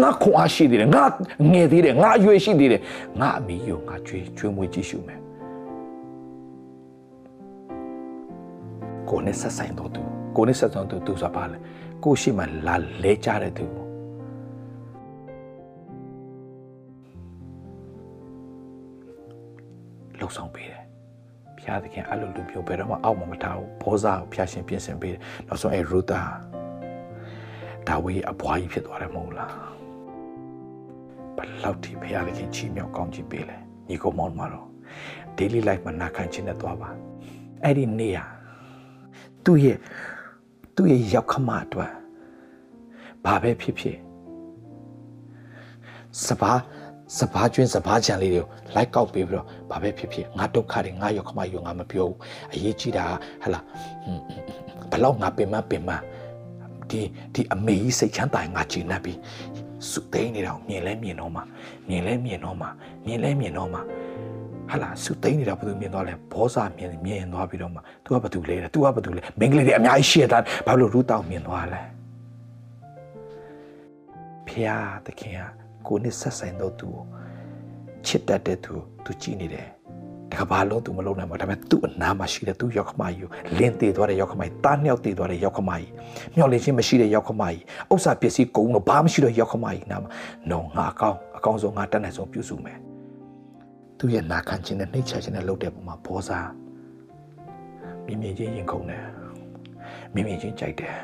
ငါခွန်အားရှိသေးတယ်ငါငယ်သေးတယ်ငါအရွယ်ရှိသေးတယ်ငါအမိယုံငါကျွေးကျွေးမွေးကြည့်ရှုမယ်ကိုနဲ့ဆက်ဆိုင်တော့သူကိုနဲ့ဆက်ဆိုင်တော့သူဆိုတာပါလေကိုရှိမှလာလဲကြတဲ့သူလှုပ်ဆောင်ပေးတယ် ဘုရားသခင်အဲ့လိုလူမျိုးဘယ်တော့မှအောက်မှာမထားဘူးဘောဇာကိုဖျားရှင်ပြင်ဆင်ပေးတယ်နောက်ဆုံးအဲ့ရူတာဒါဝိအပွားကြီးဖြစ်သွားတယ်မဟုတ်လားဘလောက်ထိဘုရားသခင်ချီးမြှောက်ကောင်းချီးပေးလဲညီကောင်မောင်မတော် daily life မှာနာခံခြင်းနဲ့သွားပါအဲ့ဒီနေ့ဟာသူ့ရဲ့သူ့ရဲ့ရောက်ခမအတွက်ဘာပဲဖြစ်ဖြစ်စပါး စဘာကျွင်းစဘာချန်လေးတွေကိုလိုက်ကောက်ပေးပြီးတော့ဘာပဲဖြစ်ဖြစ်ငါဒုက္ခတွေငါရောက်ခမယူငါမပြောဘူးအရေးကြီးတာဟလာဘလောက်ငါပင်မပင်မဒီဒီအမေကြီးစိတ်ချမ်းသာငါကြည်နပ်ပြီးစုသိမ်းနေတော့မြင်လဲမြင်တော့မှမြင်လဲမြင်တော့မှမြင်လဲမြင်တော့မှဟာလာစုသိမ်းနေတာဘယ်သူမြင်သွားလဲဘောစာမြင်မြင်သွားပြီးတော့မှ तू ကဘာတူလဲ तू ကဘာတူလဲမင်္ဂလိတွေအများကြီးရှေ့တာဘာလို့ရူတောက်မြင်သွားလဲဖျားသခင်က ကိုနဲ့ဆက်ဆိုင်တော့သူချစ်တတ်တဲ့သူသူကြည်နေတယ်တကဘာလုံးသူမလုံးနိုင်ဘူးဒါပေမဲ့သူ့အနာမှာရှိတဲ့သူရောက်ခမကြီးလင်းသေးသွားတဲ့ရောက်ခမကြီးတားမြောက်သေးသွားတဲ့ရောက်ခမကြီးမျောလင်းချင်းမရှိတဲ့ရောက်ခမကြီးဥစ္စာပစ္စည်းကုန်တော့ဘာမှမရှိတော့ရောက်ခမကြီးနာမှာနော်ငါအကောင်းအကောင်းဆုံးငါတက်နိုင်ဆုံးပြုစုမယ်သူရဲ့နာခံခြင်းနဲ့နှိတ်ချခြင်းနဲ့လုပ်တဲ့ပုံမှာဘောစားမြင်မြင်ချင်းရင်ခုန်တယ်မြင်မြင်ချင်းကြိုက်တယ်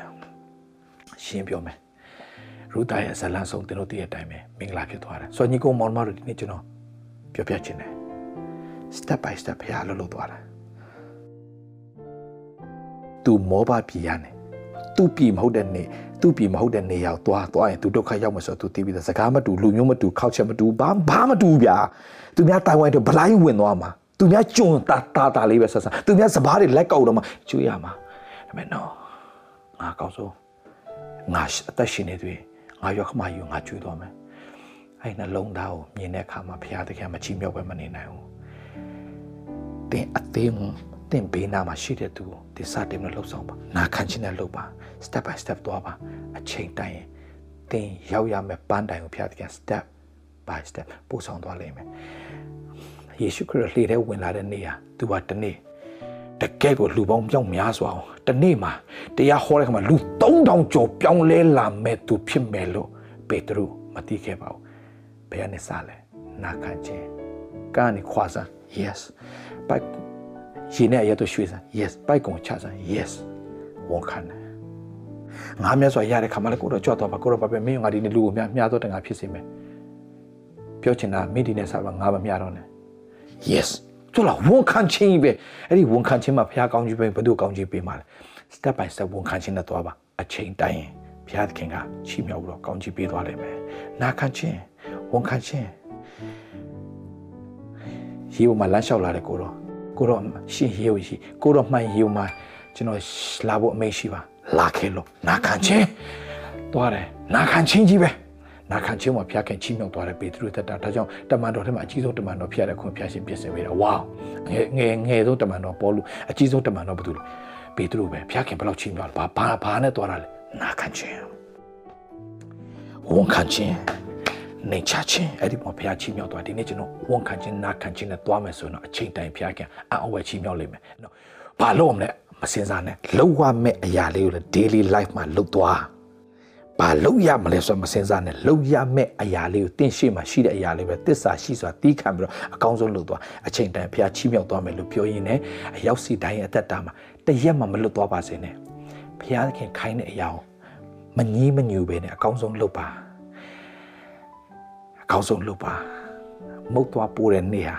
ရှင်းပြောမယ် ရူတာရဲ့ဇလန်ဆုံးတင်တို့တည့်တဲ့အတိုင်းပဲမင်္ဂလာဖြစ်သွားတယ်ဆိုတော့ညီကောင်မောင်မတို့ဒီနေ့ကျွန်တော်ပြောပြချင်တယ် step by step ဖရားလှုပ်လှုပ်သွားတာသူမောဘပြည်ရနေသူပြည်မဟုတ်တဲ့နေသူပြည်မဟုတ်တဲ့နေရောက်သွားသွားရင်သူဒုက္ခရောက်မှဆိုသူသိပြီးသားစကားမတူလူမျိုးမတူခောက်ချက်မတူဘာဘာမတူဗျာသူများတိုင်ဝမ်တို့ဗလိုင်းဝင်သွားမှာသူများကြုံတာတာတာလေးပဲဆက်ဆက်သူများစပားတွေလက်ကောက်တော့မှကျွေးရမှာဒါပေမဲ့နော်ငါကောက်ဆုံးငါအသက်ရှင်နေသွေး ငါရောက်ခမယူငါကျွေးသွားမယ်အဲ့နှလုံးသားကိုမြင်တဲ့အခါမှာဘုရားသခင်မချီးမြှောက်ပဲမနေနိုင်ဘူးတင်အသေးတင်ဘေးနာမှာရှိတဲ့သူကိုဒီစတင်နဲ့လှုပ်ဆောင်ပါနာခံခြင်းနဲ့လှုပ်ပါ step by step သွားပါအချိန်တိုင်းရင်တင်ရောက်ရမယ့်ပန်းတိုင်ကိုဘုရားသခင် step by step ပို့ဆောင်သွားလိမ့်မယ်ယေရှုခရစ်လှေထဲဝင်လာတဲ့နေ့ဟာသူကတနေ့ တကယ်ကိုလူပေါင်းပြောင်းများစွာအောင်တနေ့မှာတရားဟောတဲ့ခါမှာလူ3000ကျော်ပြောင်းလဲလာမဲ့သူဖြစ်မယ်လို့ပေတရုမသိခဲ့ပါဘူးဘယ်ကနေစလဲနာခံခြင်းကနေခွာစမ်း yes ပိုက်ရင်နဲ့ရတော့ရွှေစမ်း yes ပိုက်ကုံချစမ်း yes ဝန်ခံတယ်ငါမြတ်စွာရတဲ့ခါမှလည်းကိုတော့ကြွတော့ပါကိုတော့ပါပဲမင်းငါဒီနေ့လူကိုမြမြတော့တငါဖြစ်စေမယ်ပြောချင်တာမိဒီနဲ့စားပါငါမမြတော့နဲ့ yes ကျလာဝန်ခံခြင်းပဲအဲ့ဒီဝန်ခံခြင်းမှာဘုရားကောင်းကြီးပဲဘယ်သူကောင်းကြီးပေးမှာလဲ step by step ဝန်ခံခြင်းနဲ့သွားပါအချိန်တိုင်းဘုရားသခင်ကချီးမြှောက်ပြီးတော့ကောင်းကြီးပေးသွားလိမ့်မယ်နာခံခြင်းဝန်ခံခြင်းရေပေါ်မှာလမ်းလျှောက်လာတဲ့ကိုတော့ကိုတော့ရှင်ရေကိုရှိကိုတော့မှန်ရေမှာကျွန်တော်လာဖို့အမိတ်ရှိပါလာခဲ့လို့နာခံခြင်းသွားတယ်နာခံခြင်းကြီးပဲ နာခံခြင်းမှာဖျားခင်ချီးမြှောက်သွားတဲ့ပေတရုတက်တာဒါကြောင့်တမန်တော်ထဲမှာအကြီးဆုံးတမန်တော်ဖျားတဲ့ခွန်ဖျားရှင်ပြင်ဆင်ပေးတာဝါငယ်ငယ်ငယ်ဆုံးတမန်တော်ပေါ်လူအကြီးဆုံးတမန်တော်ဘာလို့လဲပေတရုပဲဖျားခင်ဘယ်လောက်ချီးမြှောက်လဲဘာဘာဘာနဲ့သွားတာလဲနာခံခြင်းဝန်ခံခြင်းနေချခြင်းအဲ့ဒီမှာဘုရားချီးမြှောက်သွားဒီနေ့ကျွန်တော်ဝန်ခံခြင်းနာခံခြင်းနဲ့သွားမယ်ဆိုရင်တော့အချိန်တိုင်းဘုရားခင်အအဝဲချီးမြှောက်လိမ့်မယ်နော်ဘာလို့မလဲမစင်စားနဲ့လောက်ရမယ့်အရာလေးကိုလည်း daily life မှာလုပ်သွား ဘာလောက်ရမလဲဆိုတော့မစင်စားနဲ့လောက်ရမယ့်အရာလေးကိုတင်းရှိမှရှိတဲ့အရာလေးပဲတစ္ဆာရှိစွာတီးခံပြီးတော့အကောင်းဆုံးလုပ်သွားအချိန်တိုင်းဘုရားချီးမြှောက်သွားမယ်လို့ပြောရင်းနဲ့အရောက်စီတိုင်းရဲ့အသက်တာမှာတရက်မှမလွတ်သွားပါစေနဲ့ဘုရားခင်ခိုင်းတဲ့အရာကိုမငြီးမညူပဲနဲ့အကောင်းဆုံးလုပ်ပါအကောင်းဆုံးလုပ်ပါမုတ်သွားပိုးတဲ့နေ့ဟာ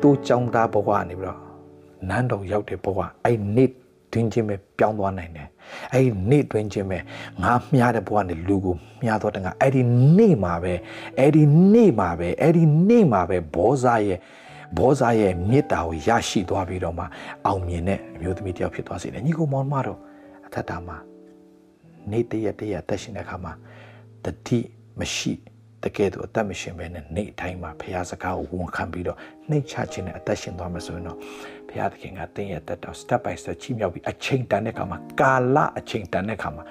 သူ့ကြောင့်သားဘဝနေပြီးတော့နန်းတော်ရောက်တဲ့ဘဝအဲ့နေ့တွင်ချင်းပဲပြောင်းသွားနိုင်တယ် အဲ့ဒီနေ့တွင်ချင်းပဲငါမြားတဲ့ဘဝနဲ့လူကိုမြားတော့တငါအဲ့ဒီနေ့မှာပဲအဲ့ဒီနေ့မှာပဲအဲ့ဒီနေ့မှာပဲဘောဇာရဲ့ဘောဇာရဲ့မေတ္တာကိုရရှိသွားပြီးတော့မှအောင်မြင်တဲ့အမျိုးသမီးတယောက်ဖြစ်သွားစေတယ်ညီကိုမောင်မတော်အထက်တာမှာနေ့တရက်တရက်တက်ရှင်တဲ့အခါမှာတတတိမရှိတကယ်တော့အသက်မရှင်ပဲနဲ့နေ့တိုင်းမှာဖះစကားကိုဝန်ခံပြီးတော့နှိတ်ချခြင်းနဲ့အသက်ရှင်သွားမှာဆိုရင်တော့ ဖះသခင်ကတင်းရဲ့တက်တော့ step by step ချီးမြှောက်ပြီးအချိန်တန်တဲ့အခါမှာကာလအချိန်တန်တဲ့အခါမှာ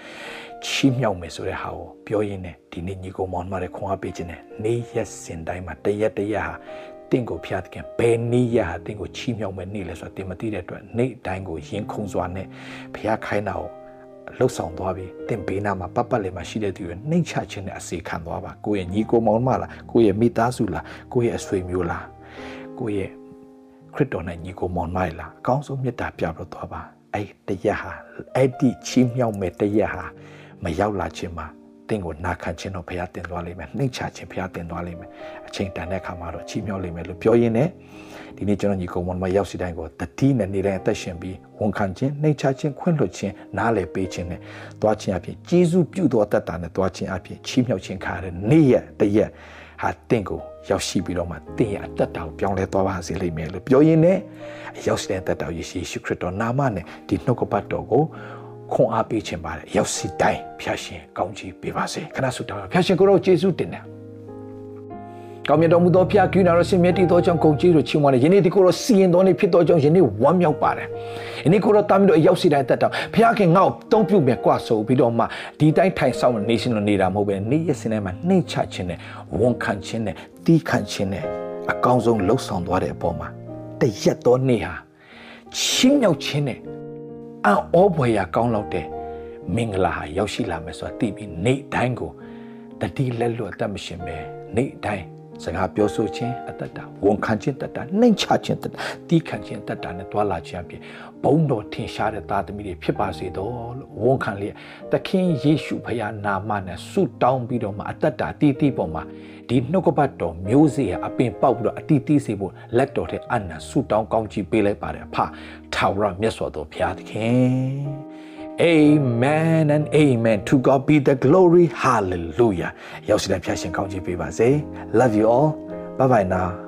ချီးမြှောက်မယ်ဆိုတဲ့ဟာကိုပြောရင်းနဲ့ဒီနေ့ညီကိုမောင်မတွေခွန်အားပေးခြင်းနဲ့နေ့ရက်စင်တိုင်းမှာတရက်တရက်ဟာတင့်ကိုဖျားသခင်ဘယ်နေ့ရဟာတင့်ကိုချီးမြှောက်မယ်နေ့လဲဆိုတော့တင်မသိတဲ့အတွက်နေ့တိုင်းကိုရင်ခုန်စွာနဲ့ဖျားခိုင်းတာကိုလှုပ်ဆောင်သွားပြီးတင်ပေးနာမှာပတ်ပတ်လေးမှာရှိတဲ့သူတွေနှိမ့်ချခြင်းနဲ့အစီခံသွားပါကိုယ့်ရဲ့ညီကိုမောင်မလားကိုယ့်ရဲ့မိသားစုလားကိုယ့်ရဲ့အဆွေမျိုးလားကိုယ့်ရဲ့ ခရစ်တော်နဲ့ညီကိုမောင်မလားအကောင်းဆုံးမေတ္တာပြလို့သွားပါအဲ့တရက်ဟာအဲ့ဒီချီးမြှောက်မဲ့တရက်ဟာမရောက်လာခြင်းမှာတင့်ကိုနာခံခြင်းတော့ဘုရားတင်သွားလိမ့်မယ်နှိမ့်ချခြင်းဘုရားတင်သွားလိမ့်မယ်အချိန်တန်တဲ့အခါမှာတော့ချီးမြှောက်လိမ့်မယ်လို့ပြောရင်းနဲ့ဒီနေ့ကျွန်တော်ညီကောင်မမရောက်စီတိုင်းကိုတတိနဲ့နေတိုင်းအသက်ရှင်ပြီးဝန်ခံခြင်းနှိမ့်ချခြင်းခွင့်လွှတ်ခြင်းနားလည်ပေးခြင်းနဲ့တွားခြင်းအပြင်ကျေးဇူးပြုသောတတ်တာနဲ့တွားခြင်းအပြင်ချီးမြှောက်ခြင်းခါရတဲ့နေ့ရက်တရက်ဟာတင့်ကို ရောက်ရှိပြီးတော့မှတင်ရအသက်တာကိုပြောင်းလဲသွားပါစေလိမ့်မယ်လို့ပြောရင်းနဲ့ရောက်စီတဲ့အသက်တာယေရှုခရစ်တော်နာမနဲ့ဒီနှုတ်ကပတ်တော်ကိုခွန်အားပေးခြင်းပါတယ်ရောက်စီတိုင်းဖျာရှင်ကောင်းချီးပေးပါစေခဏဆုတောင်းဖျာရှင်ကိုရောယေရှုတင်တယ် ကောင်းမြတ်တော်မူသောဖျားကျူးနာတော်ရှင်မြတ်တည်သောကြောင့်ဂုဏ်ကြီးတို့ချီးမွမ်းတယ်ယနေ့ဒီကိုတော့စီရင်တော်နေဖြစ်သောကြောင့်ယနေ့ဝမ်းမြောက်ပါတယ်ယနေ့ကိုတော့တာမီးတို့အရောက်စီတိုင်းတက်တော့ဖျားခင်ငါ့ကိုတုံးပြုတ်မြကွာဆိုပြီးတော့မှဒီတိုင်းထိုင်ဆောင်နေရှင်လို့နေတာမဟုတ်ပဲနေ့ရက်စင်းတိုင်းမှာနှိမ့်ချခြင်းနဲ့ဝန်ခံခြင်းနဲ့တီးခံခြင်းနဲ့အကောင်းဆုံးလှုပ်ဆောင်သွားတဲ့အပေါ်မှာတရက်သောနေ့ဟာချင်းမြောက်ခြင်းနဲ့အံ့ဩဖွယ်ရာကောင်းလောက်တဲ့မင်္ဂလာဟာရောက်ရှိလာမယ်ဆိုတာသိပြီးနေ့တိုင်းကိုတတိလက်လွတ်တတ်မရှင်ပဲနေ့တိုင်း စကားပြောဆိုခြင်းအတ္တတာဝန်ခံခြင်းတတ္တာနှိမ်ချခြင်းတတ္တာတီးခံခြင်းတတ္တာနဲ့တွာလာခြင်းအပြင်ဘုံတော်ထင်ရှားတဲ့သားသမီးတွေဖြစ်ပါစေတော့လို့ဝန်ခံလျက်သခင်ယေရှုဖခင်နာမနဲ့ဆုတောင်းပြီးတော့မှအတ္တတာတီးတီးပေါ်မှာဒီနှုတ်ကပတ်တော်မျိုးစေ့အပင်ပေါက်ပြီးတော့အတီးတီးစေဖို့လက်တော်ထဲအနံဆုတောင်းကောင်းချီးပေးလိုက်ပါတယ်အဖထာဝရမြတ်စွာဘုရားသခင် Amen and amen to God be the glory hallelujah ရောက်စီတဲ့ဖျာရှင်ကောင်းချီးပေးပါစေ love you all bye bye now